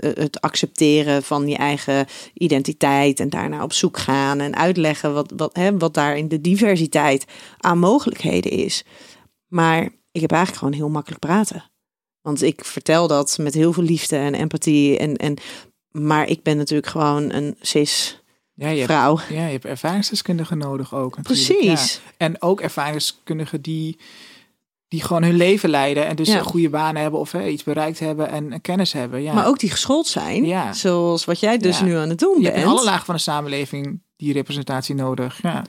het accepteren van je eigen identiteit en daarna op zoek gaan en uitleggen wat, wat, wat daar in de diversiteit aan mogelijkheden is. Maar ik heb eigenlijk gewoon heel makkelijk praten. Want ik vertel dat met heel veel liefde en empathie. En, en, maar ik ben natuurlijk gewoon een cis Ja, je hebt, vrouw. ja, je hebt ervaringsdeskundigen nodig ook. natuurlijk. Precies. Ja. En ook ervaringsdeskundigen die die gewoon hun leven leiden en dus Ja. een goede banen hebben of hè, iets bereikt hebben en, en kennis hebben. Ja. Maar ook die geschoold zijn, Ja. zoals wat jij dus nu aan het doen je hebt bent. in alle lagen van de samenleving die representatie nodig. Ja.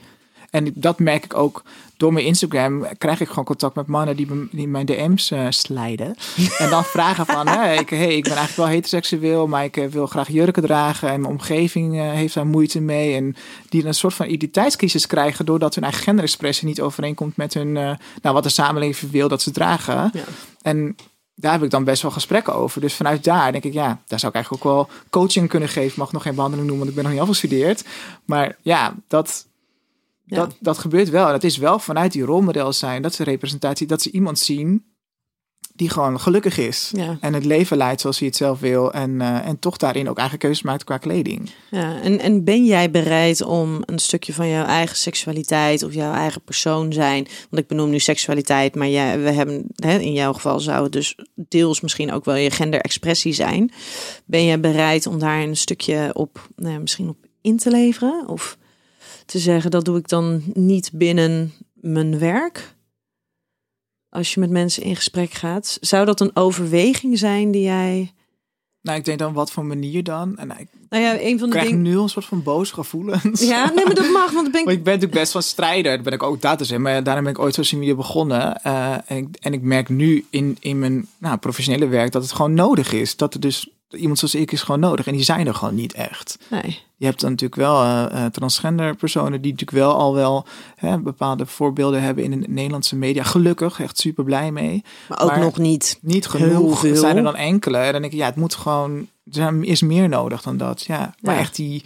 En dat merk ik ook door mijn Instagram. Krijg ik gewoon contact met mannen die, mijn DM's eh slijden. en dan vragen van, hè, ik, hey, ik ben eigenlijk wel heteroseksueel, maar ik eh, wil graag jurken dragen. En mijn omgeving eh, heeft daar moeite mee. En die een soort van identiteitscrisis krijgen doordat hun eigen genderexpressie niet overeenkomt met hun, nou, wat de samenleving wil dat ze dragen. Ja. En daar heb ik dan best wel gesprekken over. Dus vanuit daar denk ik, ja, daar zou ik eigenlijk ook wel coaching kunnen geven. Ik mag nog geen behandeling noemen, want ik ben nog niet afgestudeerd. Maar ja, dat, Ja. dat, dat gebeurt wel. En dat is wel vanuit die rolmodel zijn. Dat ze representatie, dat ze iemand zien die gewoon gelukkig is. Ja. En het leven leidt zoals hij het zelf wil. En, eh, en toch daarin ook eigen keuzes maakt qua kleding. Ja, en, en ben jij bereid om een stukje van jouw eigen seksualiteit of jouw eigen persoon zijn? Want ik benoem nu seksualiteit, maar jij, we hebben, hè, in jouw geval zou het dus deels misschien ook wel je genderexpressie zijn. Ben jij bereid om daar een stukje op, nou ja, misschien op in te leveren? Of te zeggen, dat doe ik dan niet binnen mijn werk? Als je met mensen in gesprek gaat, zou dat een overweging zijn die jij. Nou, ik denk dan wat voor manier dan. En ik Nou ja, een van de krijg nu een soort van boze gevoelens. Ja, nee, maar dat mag, want dan ben ik ik ben natuurlijk best wel strijder. Dat ben ik ook dat te zeggen. Maar daarom ben ik ooit social media begonnen. Eh, en, ik, en ik merk nu in, in mijn nou, professionele werk dat het gewoon nodig is. Dat er dus iemand zoals ik is gewoon nodig. En die zijn er gewoon niet echt. Nee. Je hebt dan natuurlijk wel eh, eh, transgender personen die natuurlijk wel al wel hè, bepaalde voorbeelden hebben in de Nederlandse media. Gelukkig, echt super blij mee. Maar ook Maar- nog niet. Niet genoeg. Er zijn er dan enkele. En dan denk ik, ja, het moet gewoon. Er zijn- is meer nodig dan dat. Ja, maar Ja. echt die,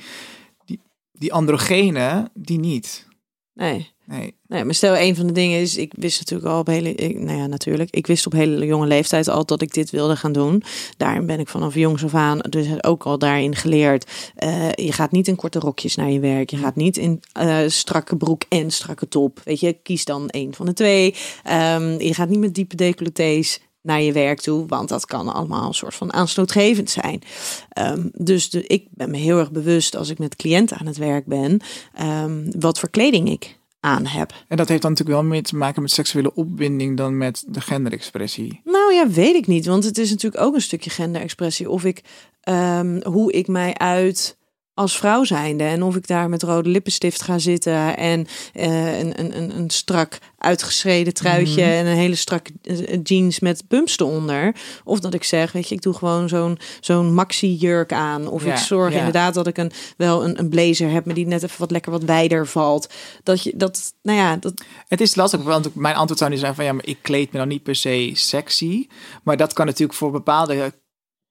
die, die androgenen, die niet. Nee. Nee. nee, maar stel, een van de dingen is, ik wist natuurlijk al op hele, nou ja, natuurlijk, ik wist op hele jonge leeftijd al dat ik dit wilde gaan doen. Daarin ben ik vanaf jongs af aan dus ook al daarin geleerd. eh, je gaat niet in korte rokjes naar je werk. Je gaat niet in eh, strakke broek en strakke top. Weet je, kies dan een van de twee. Ehm, je gaat niet met diepe decolletés naar je werk toe, want dat kan allemaal een soort van aanstootgevend zijn. Ehm, dus de, ik ben me heel erg bewust als ik met cliënten aan het werk ben, ehm, wat voor kleding ik aan heb. En dat heeft dan natuurlijk wel meer te maken met seksuele opwinding dan met de genderexpressie. Nou ja, weet ik niet, want het is natuurlijk ook een stukje genderexpressie. Of ik, ehm, hoe ik mij uit als vrouw zijnde en of ik daar met rode lippenstift ga zitten en eh, een, een, een, een strak uitgeschreden truitje Mhm. en een hele strakke eh, jeans met pumps eronder. Of dat ik zeg, weet je, ik doe gewoon zo'n zo'n maxi jurk aan. Of Ja, ik zorg ja. inderdaad dat ik een, wel een, een blazer heb, maar die net even wat lekker wat wijder valt. Dat je dat, nou ja, dat, Het is lastig, want mijn antwoord zou nu zijn van ja, maar ik kleed me dan niet per se sexy. Maar dat kan natuurlijk voor bepaalde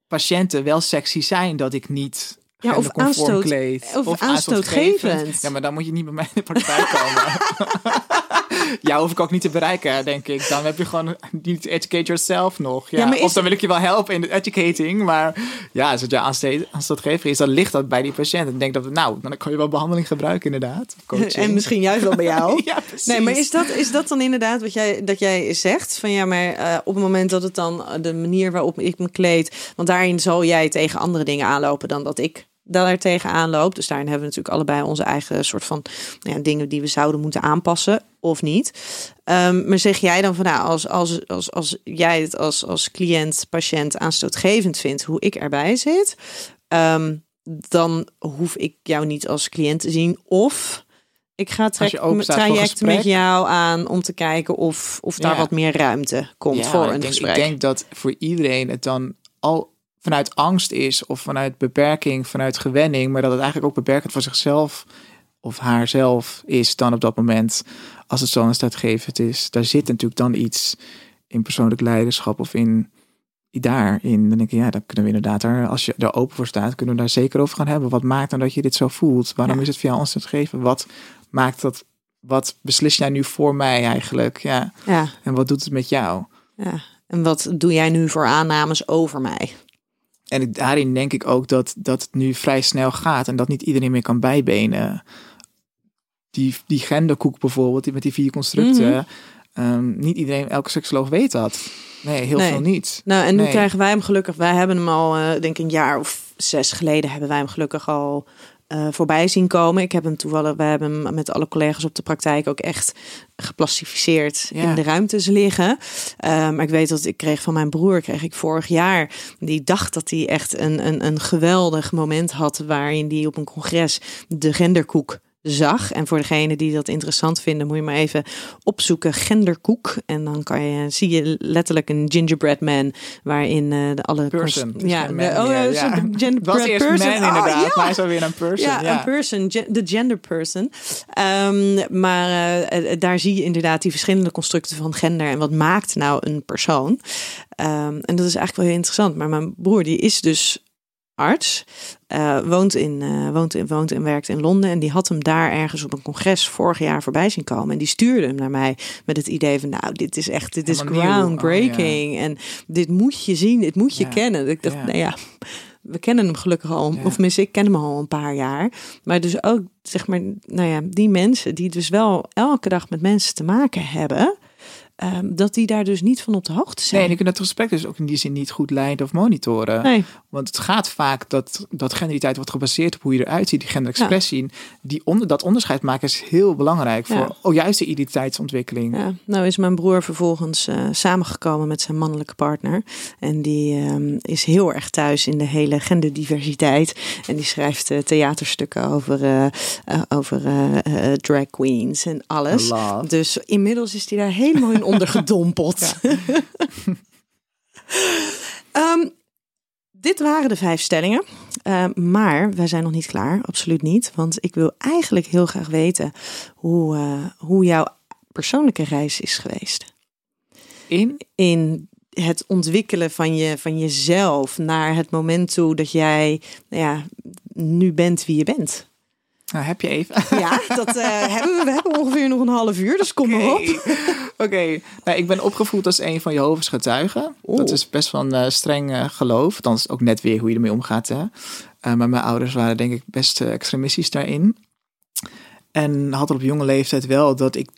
patiënten wel sexy zijn dat ik niet Ja, of aanstoot- kleed. of aanstootgevend. Ja, maar dan moet je niet bij mij in de praktijk komen. ja, hoef ik ook niet te bereiken, denk ik. Dan heb je gewoon niet educate yourself nog. Ja. Of dan wil ik je wel helpen in de educating. Maar ja, als het aanste- aanstootgever is, dan ligt dat bij die patiënt. En ik denk dat, nou, dan kan je wel behandeling gebruiken inderdaad. En misschien juist wel bij jou. ja, precies. Nee, maar is dat, is dat dan inderdaad wat jij, dat jij zegt? Van ja, maar eh, op het moment dat het dan eh, de manier waarop ik me kleed, want daarin zal jij tegen andere dingen aanlopen dan dat ik daar tegen aanloop. Dus daarin hebben we natuurlijk allebei onze eigen soort van nou ja, dingen die we zouden moeten aanpassen of niet. Ehm, maar zeg jij dan van nou, als, als, als, als jij het als, als cliënt, patiënt aanstootgevend vindt hoe ik erbij zit, ehm, dan hoef ik jou niet als cliënt te zien of ik ga voor traject met jou aan om te kijken of, of daar Ja. wat meer ruimte komt Ja, voor een denk, gesprek. Ik denk dat voor iedereen het dan al vanuit angst is of vanuit beperking, vanuit gewenning, maar dat het eigenlijk ook beperkend voor zichzelf of haarzelf is dan op dat moment als het zo aanstootgevend is. Daar zit natuurlijk dan iets in persoonlijk leiderschap of in daarin. Dan denk ik, ja, dan kunnen we inderdaad daar, als je er open voor staat, kunnen we daar zeker over gaan hebben. Wat maakt dan dat je dit zo voelt? Waarom Ja. is het voor jou aanstootgevend? Wat maakt dat? Wat beslis jij nu voor mij eigenlijk? Ja. ja, En wat doet het met jou? ja. En wat doe jij nu voor aannames over mij? En ik- daarin denk ik ook dat, dat het nu vrij snel gaat en dat niet iedereen meer kan bijbenen. Die, die genderkoek bijvoorbeeld, die met die vier constructen. Mhm. ehm, niet iedereen, elke seksoloog weet dat. Nee, heel Nee. veel niet. Nou, en nu Nee. krijgen wij hem gelukkig. Wij hebben hem al, eh, denk ik, een jaar of zes geleden hebben wij hem gelukkig al eh, voorbij zien komen. Ik heb hem toevallig, we hebben hem met alle collega's op de praktijk ook echt geplastificeerd Ja. in de ruimtes liggen. Eh, maar ik weet dat ik kreeg van mijn broer, kreeg ik vorig jaar, die dacht dat hij echt een, een, een geweldig moment had waarin hij op een congres de genderkoek zag. En voor degene die dat interessant vinden, moet je maar even opzoeken genderkoek. En dan kan je, zie je letterlijk een gingerbread man waarin eh, de alle... Person. Dus Ja, de, man oh, ja, de gingerbread eerst person. man Oh, inderdaad, ja. maar hij is alweer een person. Ja, Ja, een person, de gender person. Ehm, maar eh, eh, daar zie je inderdaad die verschillende constructen van gender en wat maakt nou een persoon. Ehm, en dat is eigenlijk wel heel interessant. Maar mijn broer die is dus arts, eh, woont, in, eh, woont, in, woont en werkt in Londen. En die had hem daar ergens op een congres vorig jaar voorbij zien komen. En die stuurde hem naar mij met het idee van, nou, dit is echt, dit is nieuw. groundbreaking. En dit moet je zien, dit moet je Ja. kennen. Ik dacht, Ja. nou ja, we kennen hem gelukkig al, of tenminste, ik ken hem al een paar jaar. Maar dus ook, zeg maar, nou ja, die mensen die dus wel elke dag met mensen te maken hebben, ehm, dat die daar dus niet van op de hoogte zijn. Nee, en je kunt het gesprek dus ook in die zin niet goed leiden of monitoren. Nee. Want het gaat vaak dat, dat genderiteit wordt gebaseerd op hoe je eruit ziet, die genderexpressie. Die onder, dat onderscheid maken is heel belangrijk voor Ja. oh, juist de identiteitsontwikkeling. Ja, nou is mijn broer vervolgens eh, samengekomen met zijn mannelijke partner. En die ehm, is heel erg thuis in de hele genderdiversiteit. En die schrijft eh, theaterstukken over, eh, over drag queens en alles. Love. Dus inmiddels is hij daar helemaal in ondergedompeld. Ehm, dit waren de vijf stellingen. Ehm, maar wij zijn nog niet klaar, absoluut niet. Want ik wil eigenlijk heel graag weten hoe, eh, hoe jouw persoonlijke reis is geweest. In? In het ontwikkelen van, je, van jezelf naar het moment toe dat jij nou ja, nu bent wie je bent. Nou, heb je even. Ja, dat eh, hebben we. We hebben ongeveer nog een half uur, dus kom maar op. Oké, nou, ik ben opgevoed als een van Jehovah's getuigen. Dat is best wel een eh, streng eh, geloof. Dan is het ook net weer hoe je ermee omgaat. Hè? Maar mijn ouders waren denk ik best extremistisch daarin. En had op jonge leeftijd wel dat ik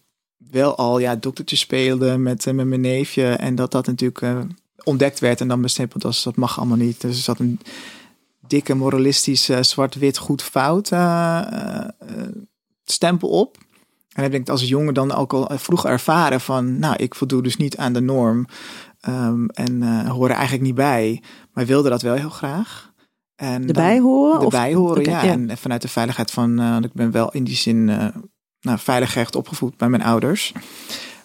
wel al ja, doktertje speelde met, met mijn neefje. En dat dat natuurlijk ontdekt werd en dan bestempeld als dat mag allemaal niet. Dus zat een dikke moralistisch zwart-wit goed fout eh, eh, stempel op. En heb ik als jongen dan ook al vroeg ervaren van, nou, ik voldoe dus niet aan de norm. ehm, en eh hoor er eigenlijk niet bij. Maar wilde dat wel heel graag. En Erbij horen? of- erbij horen, ja. En vanuit de veiligheid van, ik ben wel in die zin eh, nou, veilig echt opgevoed bij mijn ouders.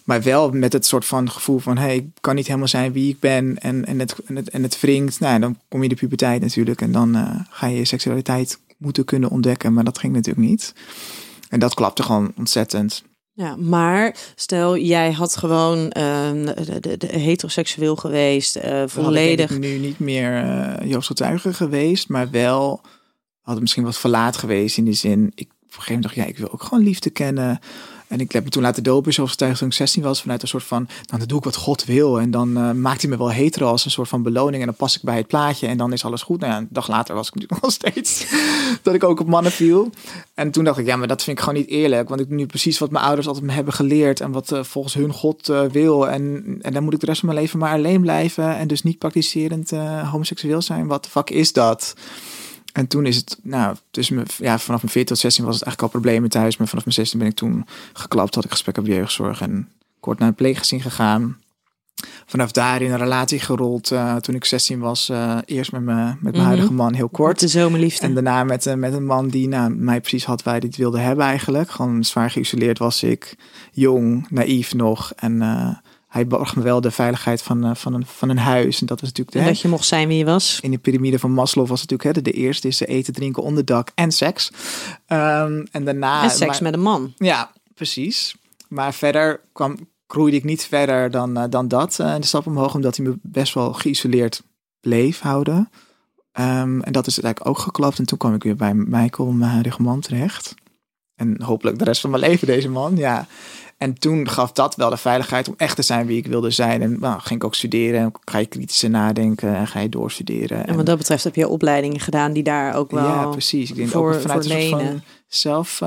Maar wel met het soort van gevoel van, hey, ik kan niet helemaal zijn wie ik ben. En, en, het, en, het, en het wringt. Nou, dan kom je de puberteit natuurlijk. En dan eh, ga je je seksualiteit moeten kunnen ontdekken. Maar dat ging natuurlijk niet. En dat klapte gewoon ontzettend. Ja, maar stel jij had gewoon ehm, de, de, de heteroseksueel geweest, eh, volledig. ik nu niet meer uh, Joost Getuige geweest, maar wel had misschien wat verlaat geweest in die zin. Ik op een gegeven moment dacht, ja, ik wil ook gewoon liefde kennen. En ik heb me toen laten dopen, zoals toen ik 16 was, vanuit een soort van, nou, dan doe ik wat God wil. En dan uh, maakt hij me wel hetero als een soort van beloning. En dan pas ik bij het plaatje en dan is alles goed. Nou een dag later was ik natuurlijk nog steeds dat ik ook op mannen viel. En toen dacht ik, ja, maar dat vind ik gewoon niet eerlijk. Want ik doe nu precies wat mijn ouders altijd me hebben geleerd. En wat uh, volgens hun God uh, wil. En, en dan moet ik de rest van mijn leven maar alleen blijven. En dus niet praktiserend homoseksueel zijn. Wat de fuck is dat? En toen is het, nou, tussen me, ja, vanaf mijn 14 tot 16 was het eigenlijk al problemen thuis. Maar vanaf mijn 16 ben ik toen geklapt, had ik gesprek op jeugdzorg en kort naar een pleeggezin gegaan. Vanaf daar in een relatie gerold uh, toen ik 16 was. Uh, eerst met, me, met mijn mm -hmm. huidige man heel kort. De zomerliefde. En daarna met, uh, met een man die nou, mij precies had waar hij het wilde hebben eigenlijk. Gewoon zwaar geïsoleerd was ik. Jong, naïef nog. En hij borg me wel de veiligheid van, uh, van, een, van een huis. En dat is natuurlijk. De, en dat je mocht zijn wie je was. In de piramide van Maslow was het natuurlijk hè, de, de eerste is eten, drinken, onderdak en seks. Um, en daarna. En seks maar, met een man. Ja, precies. Maar verder kwam, groeide ik niet verder dan, uh, dan dat. Uh, de stap omhoog, omdat hij me best wel geïsoleerd bleef houden. Um, en dat is eigenlijk ook geklapt. En toen kwam ik weer bij Michael, mijn huidige man, terecht. En hopelijk de rest van mijn leven deze man, ja. En toen gaf dat wel de veiligheid om echt te zijn wie ik wilde zijn. En nou, ging ik ook studeren. En ga je kritischer nadenken en ga je doorstuderen. En wat dat betreft heb je opleidingen gedaan die daar ook wel Ja, precies. Ik denk voor, ook vanuit van zelf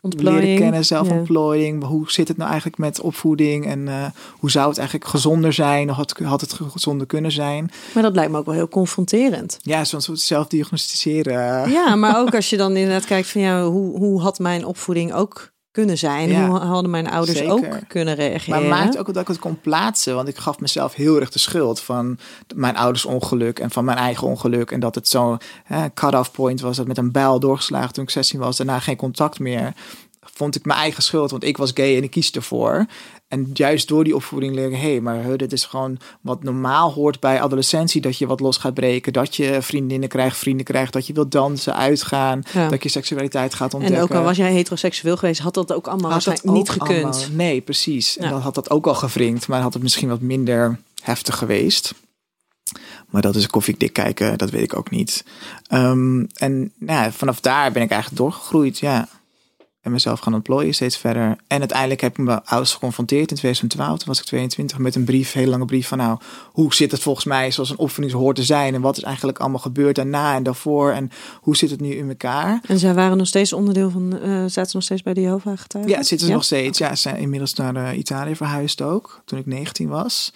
Ontplooiing, leren kennen, zelfontplooiing. Hoe zit het nou eigenlijk met opvoeding en eh, hoe zou het eigenlijk gezonder zijn? Of had, had het gezonder kunnen zijn? Maar dat lijkt me ook wel heel confronterend. Ja, zo'n soort zelfdiagnosticeren. Ja, maar ook als je dan inderdaad kijkt van ja, hoe, hoe had mijn opvoeding ook kunnen zijn? Ja, hoe hadden mijn ouders zeker. ook kunnen reageren? Maar maakt ook dat ik het kon plaatsen. Want ik gaf mezelf heel erg de schuld van mijn ouders ongeluk en van mijn eigen ongeluk. En dat het zo'n cut-off point was dat met een bijl doorgeslagen toen ik 16 was. Daarna geen contact meer. Vond ik mijn eigen schuld, want ik was gay en ik kies ervoor. En juist door die opvoeding leren, hé, hey, maar dit is gewoon wat normaal hoort bij adolescentie. Dat je wat los gaat breken, dat je vriendinnen krijgt, vrienden krijgt, dat je wilt dansen, uitgaan, Ja. dat je seksualiteit gaat ontdekken. en ook al was jij heteroseksueel geweest, had dat ook allemaal Had dat niet gekund. allemaal- nee, precies. En dan had dat ook al gevringd, maar had het misschien wat minder heftig geweest. Maar dat is koffiedik kijken, dat weet ik ook niet. Ehm, en nou, ja, vanaf daar ben ik eigenlijk doorgegroeid, ja. En mezelf gaan ontplooien steeds verder. En uiteindelijk heb ik mijn ouders geconfronteerd in 2012. Toen was ik 22 met een brief, een hele lange brief van nou, hoe zit het volgens mij zoals een opvoeding hoort te zijn? En wat is eigenlijk allemaal gebeurd daarna en daarvoor? En hoe zit het nu in elkaar? En zij waren nog steeds onderdeel van, eh zaten ze nog steeds bij de Jehovah getuigen? Ja, zitten ze nog steeds. Ja, ze zijn inmiddels naar eh, Italië verhuisd ook, toen ik 19 was.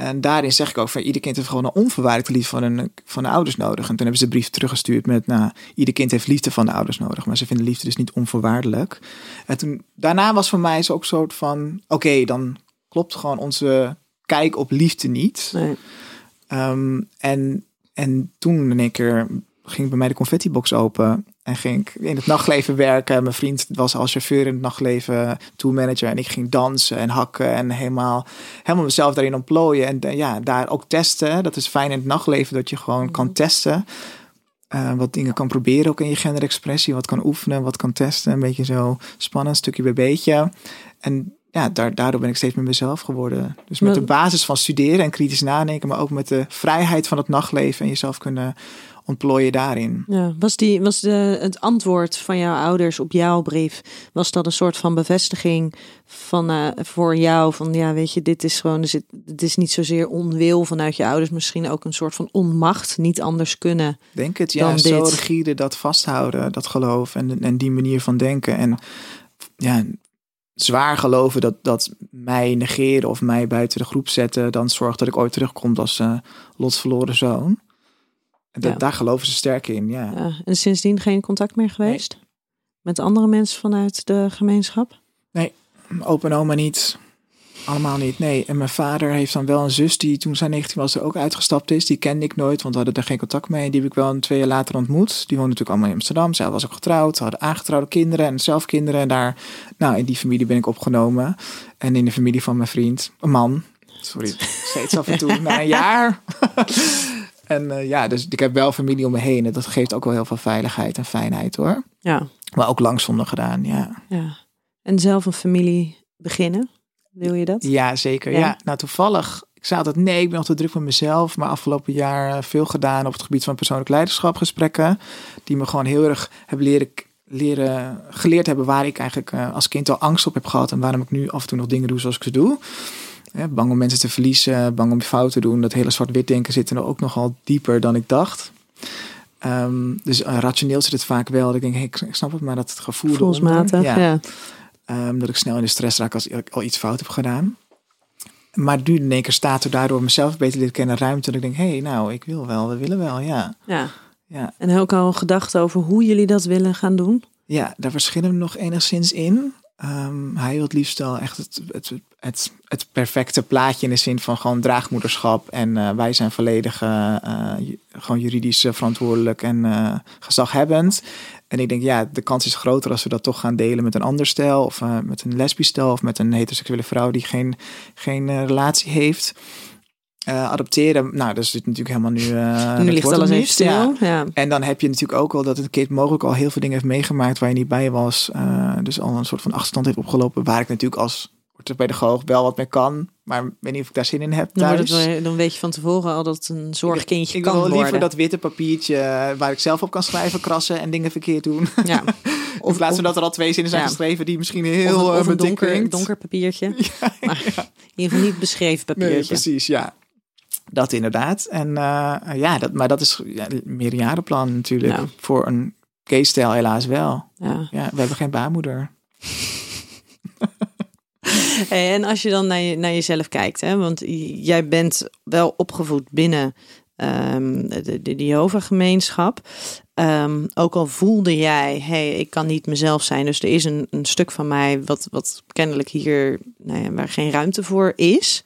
En daarin zeg ik ook van ieder kind heeft gewoon een onvoorwaardelijke liefde van, een, van de ouders nodig. En toen hebben ze de brief teruggestuurd met, nou, ieder kind heeft liefde van de ouders nodig, maar ze vinden liefde dus niet onvoorwaardelijk. En toen, daarna was voor mij zo ook een soort van, oké, dan klopt gewoon onze kijk op liefde niet. Nee. Ehm, en, en toen in één keer ging bij mij de confettibox open. En ging ik in het nachtleven werken. Mijn vriend was als chauffeur in het nachtleven, tourmanager. En ik ging dansen en hakken en helemaal, helemaal mezelf daarin ontplooien. En eh, ja, daar ook testen. Dat is fijn in het nachtleven, dat je gewoon kan testen. Eh, wat dingen kan proberen ook in je genderexpressie. Wat kan oefenen, wat kan testen. Een beetje zo spannend, stukje bij beetje. En ja, daar, daardoor ben ik steeds meer mezelf geworden. Dus met de basis van studeren en kritisch nadenken, maar ook met de vrijheid van het nachtleven en jezelf kunnen ontplooien daarin. Ja, was, die, was de, het antwoord van jouw ouders op jouw brief, was dat een soort van bevestiging van, eh, voor jou? Van ja, weet je, dit is gewoon, dus het, het is niet zozeer onwil vanuit je ouders, misschien ook een soort van onmacht, niet anders kunnen. Denk het, ja, Dan zo dit. rigide dat vasthouden, dat geloof en, en die manier van denken. En ja, zwaar geloven dat, dat mij negeren of mij buiten de groep zetten, dan zorgt dat ik ooit terugkom als eh Lots verloren zoon. En dat, Ja. Daar geloven ze sterk in, ja. Ja, en sindsdien geen contact meer geweest met andere mensen vanuit de gemeenschap? Opa en oma niet. Allemaal niet, nee. En mijn vader heeft dan wel een zus die toen zij 19 was er ook uitgestapt is. Die kende ik nooit, want we hadden daar geen contact mee. Die heb ik wel een twee jaar later ontmoet. Die woonde natuurlijk allemaal in Amsterdam. Zij was ook getrouwd. Ze hadden aangetrouwde kinderen en zelf kinderen. En daar, nou, in die familie ben ik opgenomen. En in de familie van mijn vriend, een man. Sorry, steeds af en toe, na een jaar. En eh, ja, dus ik heb wel familie om me heen. En dat geeft ook wel heel veel veiligheid en fijnheid hoor. Ja, Maar ook lang zonder gedaan, ja. ja. En zelf een familie beginnen, wil je dat? Ja, zeker. Ja. Ja. nou toevallig. Ik zei altijd nee, ik ben altijd druk met mezelf. Maar afgelopen jaar eh, veel gedaan op het gebied van persoonlijk leiderschap gesprekken. Die me gewoon heel erg hebben leren, leren geleerd hebben waar ik eigenlijk eh, als kind al angst op heb gehad. En waarom ik nu af en toe nog dingen doe zoals ik ze doe. Hè, bang om mensen te verliezen, bang om je fout te doen. Dat hele zwart-wit denken zit er ook nogal dieper dan ik dacht. Ehm, dus eh, rationeel zit het vaak wel. Dat ik denk, hey, ik snap het, maar dat het gevoel eronder, Gevoelsmatig, ja. ja. Ehm, dat ik snel in de stress raak als ik al iets fout heb gedaan. Maar nu in één keer staat er daardoor mezelf beter leren kennen ruimte. Dat ik denk, hé, hey, nou, ik wil wel, we willen wel, ja. ja. Ja, En ook al gedacht over hoe jullie dat willen gaan doen? ja daar verschillen we nog enigszins in. Ehm, hij wil het liefst wel echt het, het, het, perfecte plaatje in de zin van gewoon draagmoederschap. En eh, wij zijn volledig eh, eh, gewoon juridisch verantwoordelijk en gezaghebbend. En ik denk, ja, de kans is groter als we dat toch gaan delen met een ander stel. Of met een lesbisch stel. Of met een heteroseksuele vrouw die geen, geen relatie heeft. Eh, adopteren, nou, dat zit natuurlijk helemaal nu... eh, nu ligt alles even. Ja. stil. Ja. En dan heb je natuurlijk ook wel dat het kind mogelijk al heel veel dingen heeft meegemaakt waar je niet bij was. Eh, dus al een soort van achterstand heeft opgelopen. Waar ik natuurlijk als orthopedagoog wel wat mee kan. Maar ik weet niet of ik daar zin in heb Dan, thuis. het wel- dan weet je van tevoren al dat een zorgkindje ik kan wil liever worden. dat witte papiertje waar ik zelf op kan schrijven, krassen en dingen verkeerd doen. Ja. Of plaats van dat er al twee zinnen zijn Ja. geschreven die misschien heel of, een- of een bedik donker, donker papiertje. Maar in ieder geval niet beschreven Nee, papiertje. precies, ja. Dat inderdaad. En eh, ja, dat, maar dat is ja, meerjarenplan natuurlijk voor een Kees-stijl helaas wel. Ja. Ja, we hebben geen baarmoeder. Hey, en als je dan naar, je, naar jezelf kijkt, hè, want jij bent wel opgevoed binnen ehm, de, de, de Jehovah-gemeenschap. Ehm, ook al voelde jij, hey, ik kan niet mezelf zijn, dus er is een, een stuk van mij wat, wat kennelijk hier, nou ja, waar geen ruimte voor is.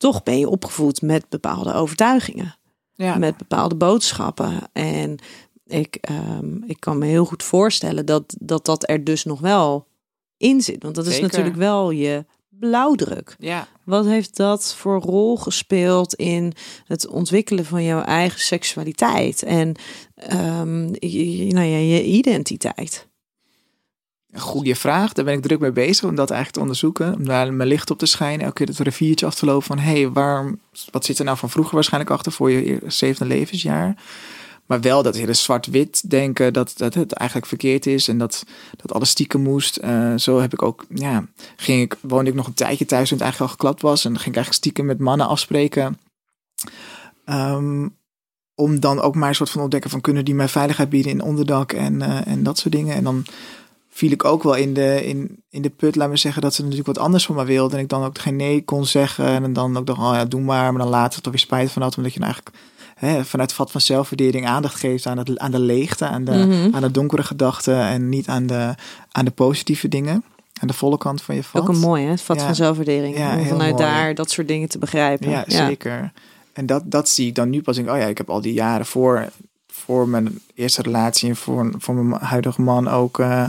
Toch ben je opgevoed met bepaalde overtuigingen Ja, met bepaalde boodschappen. En ik, ehm, ik kan me heel goed voorstellen dat, dat dat er dus nog wel in zit. Want dat is natuurlijk wel je blauwdruk. ja. Wat heeft dat voor rol gespeeld in het ontwikkelen van jouw eigen seksualiteit en ehm, je- nou ja, je identiteit? Goede vraag. Daar ben ik druk mee bezig om dat eigenlijk te onderzoeken. Om daar mijn licht op te schijnen. Elke keer het riviertje af te lopen van... hé, hey, waarom, wat zit er nou van vroeger waarschijnlijk achter voor je zevende levensjaar? Maar wel dat hele zwart-wit denken dat, dat het eigenlijk verkeerd is... en dat, dat alles stiekem moest. Eh, zo heb ik ook, ja, ging ik, woonde ik nog een tijdje thuis toen het eigenlijk al geklapt was... en dan ging ik eigenlijk stiekem met mannen afspreken... Ehm, om dan ook maar een soort van ontdekken van kunnen die mij veiligheid bieden in onderdak en, eh, en dat soort dingen. En dan viel ik ook wel in de, in, in de put, laat me zeggen, dat ze natuurlijk wat anders van me wilden. En ik dan ook geen nee kon zeggen. En dan ook dacht, oh ja, doe maar. Maar dan later toch weer spijt van had, omdat je nou eigenlijk hè, vanuit het vat van zelfwaardering aandacht geeft aan, het, aan de leegte, aan de, Mhm. aan de donkere gedachten en niet aan de, aan de positieve dingen. Aan de volle kant van je vat. Ook een mooi, hè? Het vat Ja. van zelfwaardering. Ja, om vanuit mooi. daar dat soort dingen te begrijpen. Ja, zeker. En dat, dat zie ik dan nu pas. Denk, ik, oh ja, ik heb al die jaren voor, voor mijn eerste relatie en voor, voor mijn huidige man ook eh,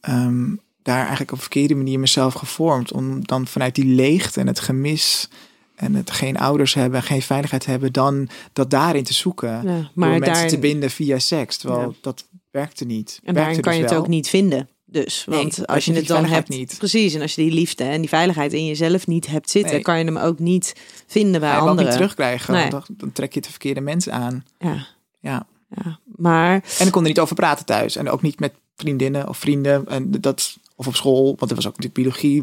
ehm, daar eigenlijk op een verkeerde manier mezelf gevormd. Om dan vanuit die leegte en het gemis en het geen ouders hebben, geen veiligheid hebben, dan dat daarin te zoeken. Ja, Maar door mensen te binden via seks. Terwijl Ja. dat werkte niet. En daarin kan dus je het wel. ook niet vinden. Dus, want als als je het dan hebt, niet- precies, en als je die liefde en die veiligheid in jezelf niet hebt zitten, Nee. kan je hem ook niet vinden bij anderen. niet terugkrijgen. Nee. Want dan, dan trek je de verkeerde mensen aan. Ja, Ja. Ja, maar En ik kon er niet over praten thuis. En ook niet met vriendinnen of vrienden. En dat, of op school, want er was ook natuurlijk biologie.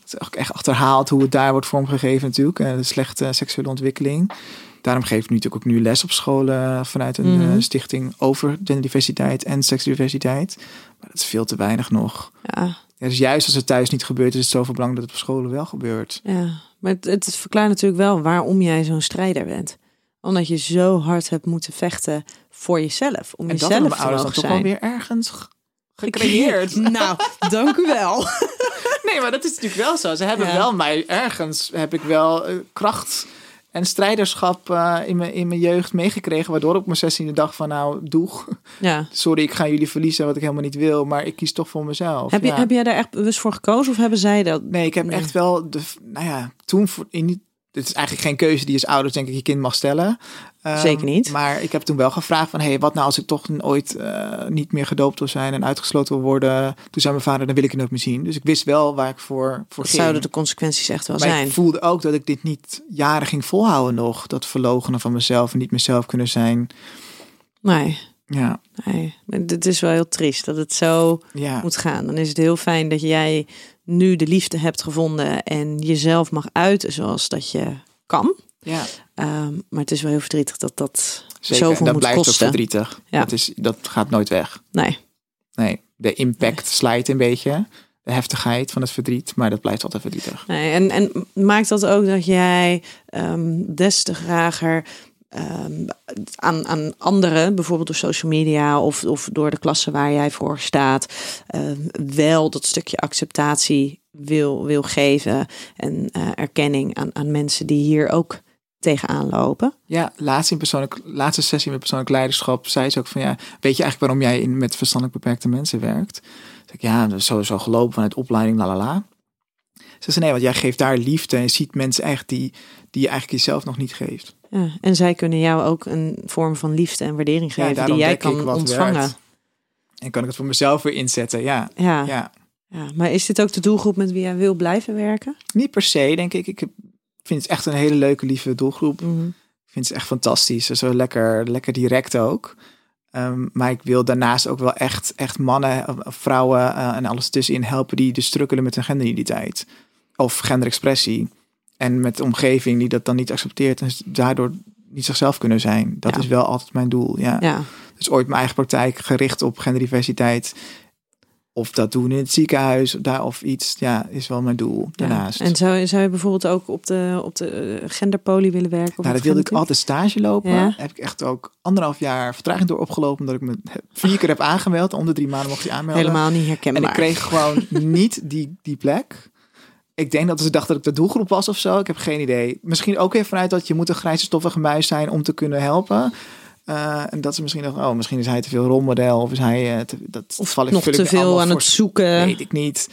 Het is ook echt achterhaald hoe het daar wordt vormgegeven natuurlijk. Eh, De slechte seksuele ontwikkeling. Daarom geef ik nu natuurlijk ook nu les op scholen vanuit een Mhm. eh, stichting over genderdiversiteit en seksdiversiteit. Maar dat is veel te weinig nog. ja, Ja, dus juist als het thuis niet gebeurt, is het zoveel belang dat het op scholen wel gebeurt. ja. Maar het, het verklaart natuurlijk wel waarom jij zo'n strijder bent. Omdat je zo hard hebt moeten vechten voor jezelf. Om En dat jezelf hebben mijn te ouders toch zijn. weer ergens ge- gecreëerd. nou, dank u wel. Nee, maar dat is natuurlijk wel zo. Ze hebben Ja. wel mij ergens heb ik wel eh, kracht en strijderschap eh, in, mijn, in mijn jeugd meegekregen. Waardoor ik op mijn 16e dag van nou, doeg. Ja. Sorry, ik ga jullie verliezen wat ik helemaal niet wil. Maar ik kies toch voor mezelf. Heb, je, Ja. heb jij daar echt bewust voor gekozen of hebben zij dat? Nee, ik heb Nee. echt wel, de, nou ja, toen voor, in die, dit is eigenlijk geen keuze die als ouders denk ik je kind mag stellen. Ehm, Zeker niet. Maar ik heb toen wel gevraagd van, hey, wat nou als ik toch ooit eh, niet meer gedoopt wil zijn en uitgesloten wil worden. Toen zei mijn vader, dan wil ik je nooit meer zien. Dus ik wist wel waar ik voor, voor Dat ging. zouden de consequenties echt wel Maar zijn. ik voelde ook dat ik dit niet jaren ging volhouden nog. Dat verlogenen van mezelf en niet mezelf kunnen zijn. Nee, Ja, nee. Het is wel heel triest dat het zo ja. moet gaan. Dan is het heel fijn dat jij nu de liefde hebt gevonden en jezelf mag uiten zoals dat je kan. ja. Ehm, maar het is wel heel verdrietig dat dat Zeker. zoveel dat moet blijft kosten. ook verdrietig. Ja. Dat, is, dat gaat nooit weg. Nee, Nee, de impact slijt een beetje. De heftigheid van het verdriet. Maar dat blijft altijd verdrietig. nee. En, en maakt dat ook dat jij ehm, des te grager ehm, aan, aan anderen, bijvoorbeeld door social media of, of door de klasse waar jij voor staat, ehm, wel dat stukje acceptatie wil, wil geven en eh, erkenning aan, aan mensen die hier ook tegenaan lopen. Ja, laatst in persoonlijk, laatste sessie met persoonlijk leiderschap zei ze ook van ja, weet je eigenlijk waarom jij in, met verstandelijk beperkte mensen werkt? Ja, dat is sowieso gelopen vanuit opleiding, la la la. Ze zei nee, want jij geeft daar liefde en je ziet mensen echt die, die je eigenlijk jezelf nog niet geeft. Ja, en zij kunnen jou ook een vorm van liefde en waardering Ja, geven daarom die jij kan wat ontvangen. werkt. En kan ik het voor mezelf weer inzetten? Ja, Ja, ja. ja. maar is dit ook de doelgroep met wie jij wil blijven werken? Niet per se, denk ik. Ik vind het echt een hele leuke, lieve doelgroep. Mhm. Ik vind ze echt fantastisch. Zo lekker, lekker direct ook. Ehm, maar ik wil daarnaast ook wel echt, echt mannen, of vrouwen eh, en alles tussenin helpen die dus strukkelen met hun genderidentiteit. Of genderexpressie. En met de omgeving die dat dan niet accepteert en daardoor niet zichzelf kunnen zijn. Dat Ja. is wel altijd mijn doel. Ja. Ja, Dus ooit mijn eigen praktijk gericht op genderdiversiteit. Of dat doen in het ziekenhuis daar of iets. Ja, is wel mijn doel Ja. daarnaast. En zou, zou je bijvoorbeeld ook op de, op de eh, genderpolie willen werken? Of Nou, dat wilde ik altijd stage lopen. Heb ik echt ook anderhalf jaar vertraging door opgelopen. Omdat ik me vier keer heb aangemeld. Om de drie maanden mocht je aanmelden. Helemaal niet En herkenbaar. ik kreeg gewoon niet die, die plek. Ik denk dat ze dachten dat ik de doelgroep was of zo. Ik heb geen idee. Misschien ook weer vanuit dat je moet een grijze stoffige muis zijn om te kunnen helpen. Eh, en dat ze misschien dachten, oh, misschien is hij te veel rolmodel. Of is hij eh, te, dat Of val ik, nog te veel aan voor- het zoeken. Weet ik niet.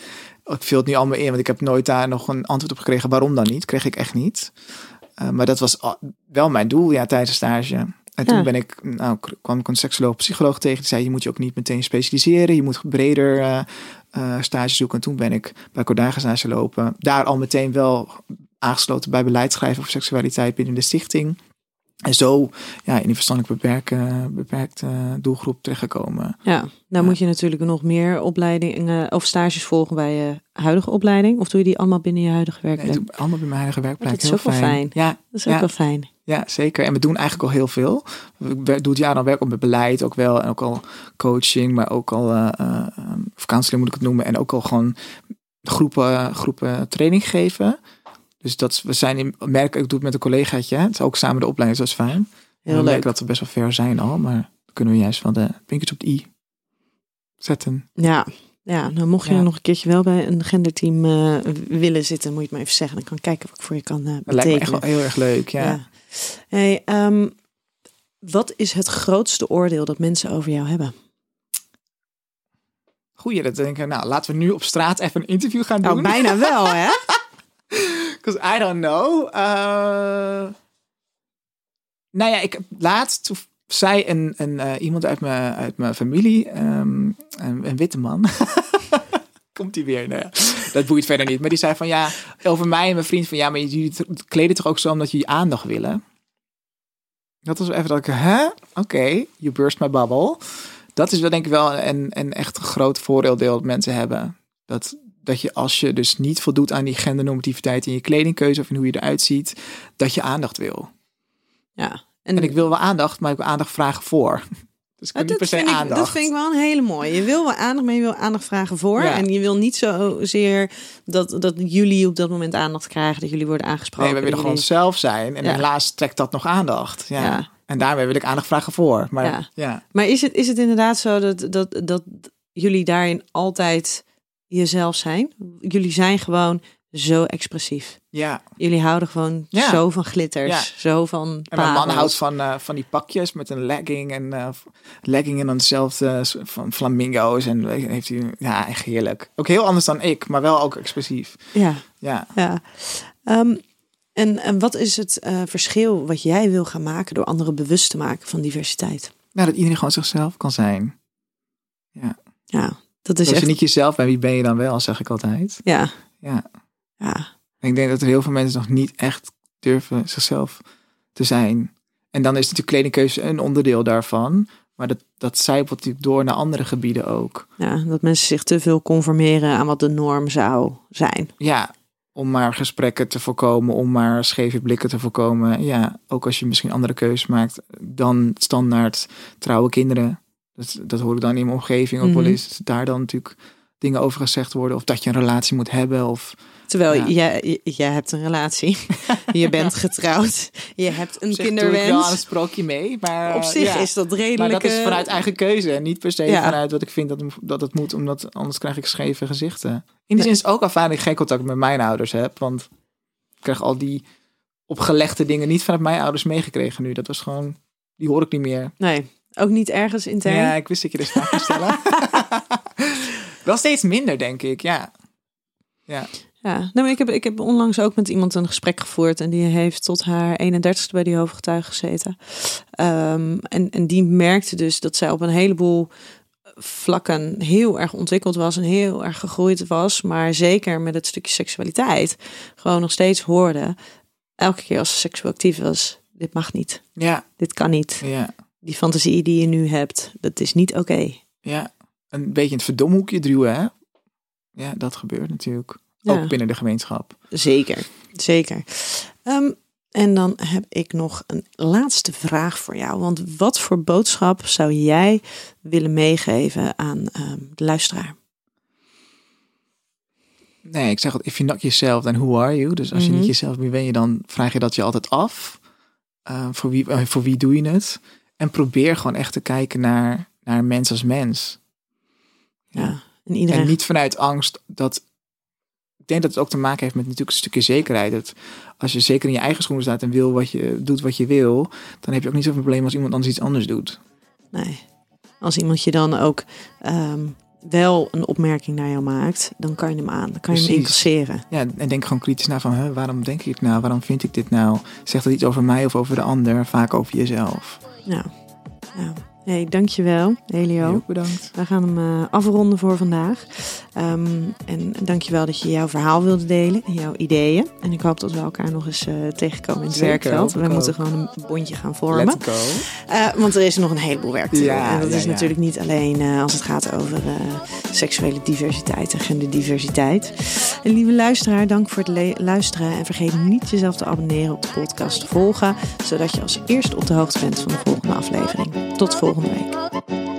Ik vul het nu allemaal in, want ik heb nooit daar nog een antwoord op gekregen. Waarom dan niet? Kreeg ik echt niet. Eh, maar dat was wel mijn doel ja, tijdens de stage. En toen ben ik, nou, kwam ik een seksoloog, psycholoog tegen. Die zei, je moet je ook niet meteen specialiseren. Je moet breder eh eh, stage zoeken. En toen ben ik bij Cordaga stage lopen. Daar al meteen wel aangesloten bij beleidsschrijven over seksualiteit binnen de stichting. En zo ja, in die verstandelijk beperkte, beperkte doelgroep terechtgekomen. Ja, nou Ja. moet je natuurlijk nog meer opleidingen of stages volgen bij je huidige opleiding. Of doe je die allemaal binnen je huidige Nee, werkplek? doe allemaal bij mijn eigen werkplek. dat is Heel ook wel fijn. Ja, dat is ook ja. wel fijn. Ja, zeker. En we doen eigenlijk al heel veel. Ik wer- doe het jaar dan werk op met beleid ook wel. En ook al coaching, maar ook al, of counseling moet ik het noemen. En ook al gewoon groepen, groepen training geven. Dus dat we zijn in, merk, ik doe het met een collegaatje. hè. Het is ook samen de opleiding, dus dat is fijn. Heel we leuk. merken dat we best wel ver zijn al. Maar dan kunnen we juist wel de vinkjes op de i zetten. Ja, ja nou mocht je Ja. nog een keertje wel bij een genderteam eh, willen zitten, moet je het maar even zeggen. Dan kan ik kijken wat ik voor je kan eh Dat lijkt me echt betekenen. wel heel erg leuk. Ja. Ja. Hey, ehm, wat is het grootste oordeel dat mensen over jou hebben? Goeie, dat denk ik. Nou, laten we nu op straat even een interview gaan doen. Nou, bijna wel, hè? Because I don't know. Uh, nou ja, ik laatst zei een, een, eh, iemand uit mijn, uit mijn familie, ehm, een, een witte man. Komt hij weer? Nou ja, dat boeit verder niet. Maar die zei van ja, over mij en mijn vriend van ja, maar jullie kleden toch ook zo omdat jullie aandacht willen. Dat was even dat ik, hè? Oké, you burst my bubble. Dat is wel denk ik wel een, een echt groot vooroordeel dat mensen hebben. Dat, dat je als je dus niet voldoet aan die gendernormativiteit in je kledingkeuze of in hoe je eruit ziet, dat je aandacht wil. Ja. En ik wil wel aandacht, maar ik wil aandacht vragen voor. Dus ik niet per dat, se vind ik, dat vind ik wel een hele mooie. Je wil wel aandacht, maar je wil aandacht vragen voor. Ja. En je wil niet zozeer dat, dat jullie op dat moment aandacht krijgen, dat jullie worden aangesproken. Nee, we willen dat gewoon zelf zijn. En Ja. helaas trekt dat nog aandacht. Ja. Ja. En daarmee wil ik aandacht vragen voor. Maar Ja. ja. Maar is het, is het inderdaad zo dat, dat, dat jullie daarin altijd jezelf zijn? Jullie zijn gewoon zo expressief. ja. Jullie houden gewoon Ja. zo van glitters, Ja. zo van En mijn man houdt van, eh, van die pakjes met een legging en eh, legging en dan hetzelfde soort van flamingo's. En heeft hij, ja, echt heerlijk. Ook heel anders dan ik, maar wel ook expressief. Ja, Ja. ja. Ehm, en, en wat is het eh, verschil wat jij wil gaan maken door anderen bewust te maken van diversiteit? Nou, dat iedereen gewoon zichzelf kan zijn. Ja, dat is als echt... je niet jezelf bent, wie ben je dan wel, zeg ik altijd. Ja, Ja. Ja, En ik denk dat er heel veel mensen nog niet echt durven zichzelf te zijn. En dan is natuurlijk kledingkeuze een onderdeel daarvan. Maar dat, dat zijpelt natuurlijk door naar andere gebieden ook. ja, dat mensen zich te veel conformeren aan wat de norm zou zijn. Ja, om maar gesprekken te voorkomen, om maar scheve blikken te voorkomen. Ja, ook als je misschien andere keuzes maakt dan standaard trouwe kinderen. Dat, dat hoor ik dan in mijn omgeving ook wel Mhm. eens. Daar dan natuurlijk dingen over gezegd worden. Of dat je een relatie moet hebben. Of Terwijl Ja. jij, jij hebt een relatie, je bent getrouwd, je hebt een doe ik wel een kinderwens. sprookje mee. Maar, Op eh, zich ja. is dat redelijk... Maar dat is vanuit eigen keuze. En niet per se Ja. vanuit wat ik vind dat, dat het moet. Omdat anders krijg ik scheve gezichten. In die zin is het ook dat ik geen contact met mijn ouders heb. Want ik krijg al die opgelegde dingen niet vanuit mijn ouders meegekregen nu. Dat was gewoon... Die hoor ik niet meer. Nee, ook niet ergens intern. Ja, ik wist dat je dit vraag stellen. wel steeds minder, denk ik. Ja. Ja. Ja, nou, maar ik, heb, ik heb onlangs ook met iemand een gesprek gevoerd en die heeft tot haar 31ste bij die hoofdgetuige gezeten. Ehm, en, en die merkte dus dat zij op een heleboel vlakken heel erg ontwikkeld was en heel erg gegroeid was, maar zeker met het stukje seksualiteit gewoon nog steeds hoorde, elke keer als ze seksueel actief was, dit mag niet, Ja. dit kan niet. Ja. Die fantasie die je nu hebt, dat is niet oké. Ja. Een beetje in het verdomhoekje duwen, hè? Ja, dat gebeurt natuurlijk. Ja. Ook binnen de gemeenschap. Zeker, zeker. Ehm, En dan heb ik nog een laatste vraag voor jou. Want wat voor boodschap zou jij willen meegeven aan ehm, de luisteraar? Nee, ik zeg altijd, if you're not yourself, then who are you? Dus als je Mhm. niet jezelf meer bent, je dan vraag je dat je altijd af. Uh, voor, wie, uh, voor wie doe je het? En probeer gewoon echt te kijken naar, naar mens als mens. Ja, en iedereen. En niet vanuit angst dat. Ik denk dat het ook te maken heeft met natuurlijk een stukje zekerheid. Dat als je zeker in je eigen schoenen staat en wil wat je doet wat je wil, dan heb je ook niet zoveel probleem als iemand anders iets anders doet. Nee. Als iemand je dan ook ehm, wel een opmerking naar jou maakt, dan kan je hem aan. Dan kan je hem incasseren. Ja, en denk gewoon kritisch na van, hè, waarom denk ik het nou? Waarom vind ik dit nou? Zegt dat iets over mij of over de ander? Vaak over jezelf. Ja. ja. Hey, dankjewel, Helio. Heel bedankt. We gaan hem eh, afronden voor vandaag. Ehm, en dankjewel dat je jouw verhaal wilde delen en jouw ideeën. En ik hoop dat we elkaar nog eens eh, tegenkomen in het Zeker, werkveld. We moeten ook. gewoon een bondje gaan vormen. Let's go. Eh, want er is nog een heleboel werk te doen. Ja, en dat ja, is ja. natuurlijk niet alleen als het gaat over seksuele diversiteit en genderdiversiteit. En lieve luisteraar, dank voor het luisteren. En vergeet niet jezelf te abonneren op de podcast te volgen. Zodat je als eerste op de hoogte bent van de volgende aflevering. Tot volgende week.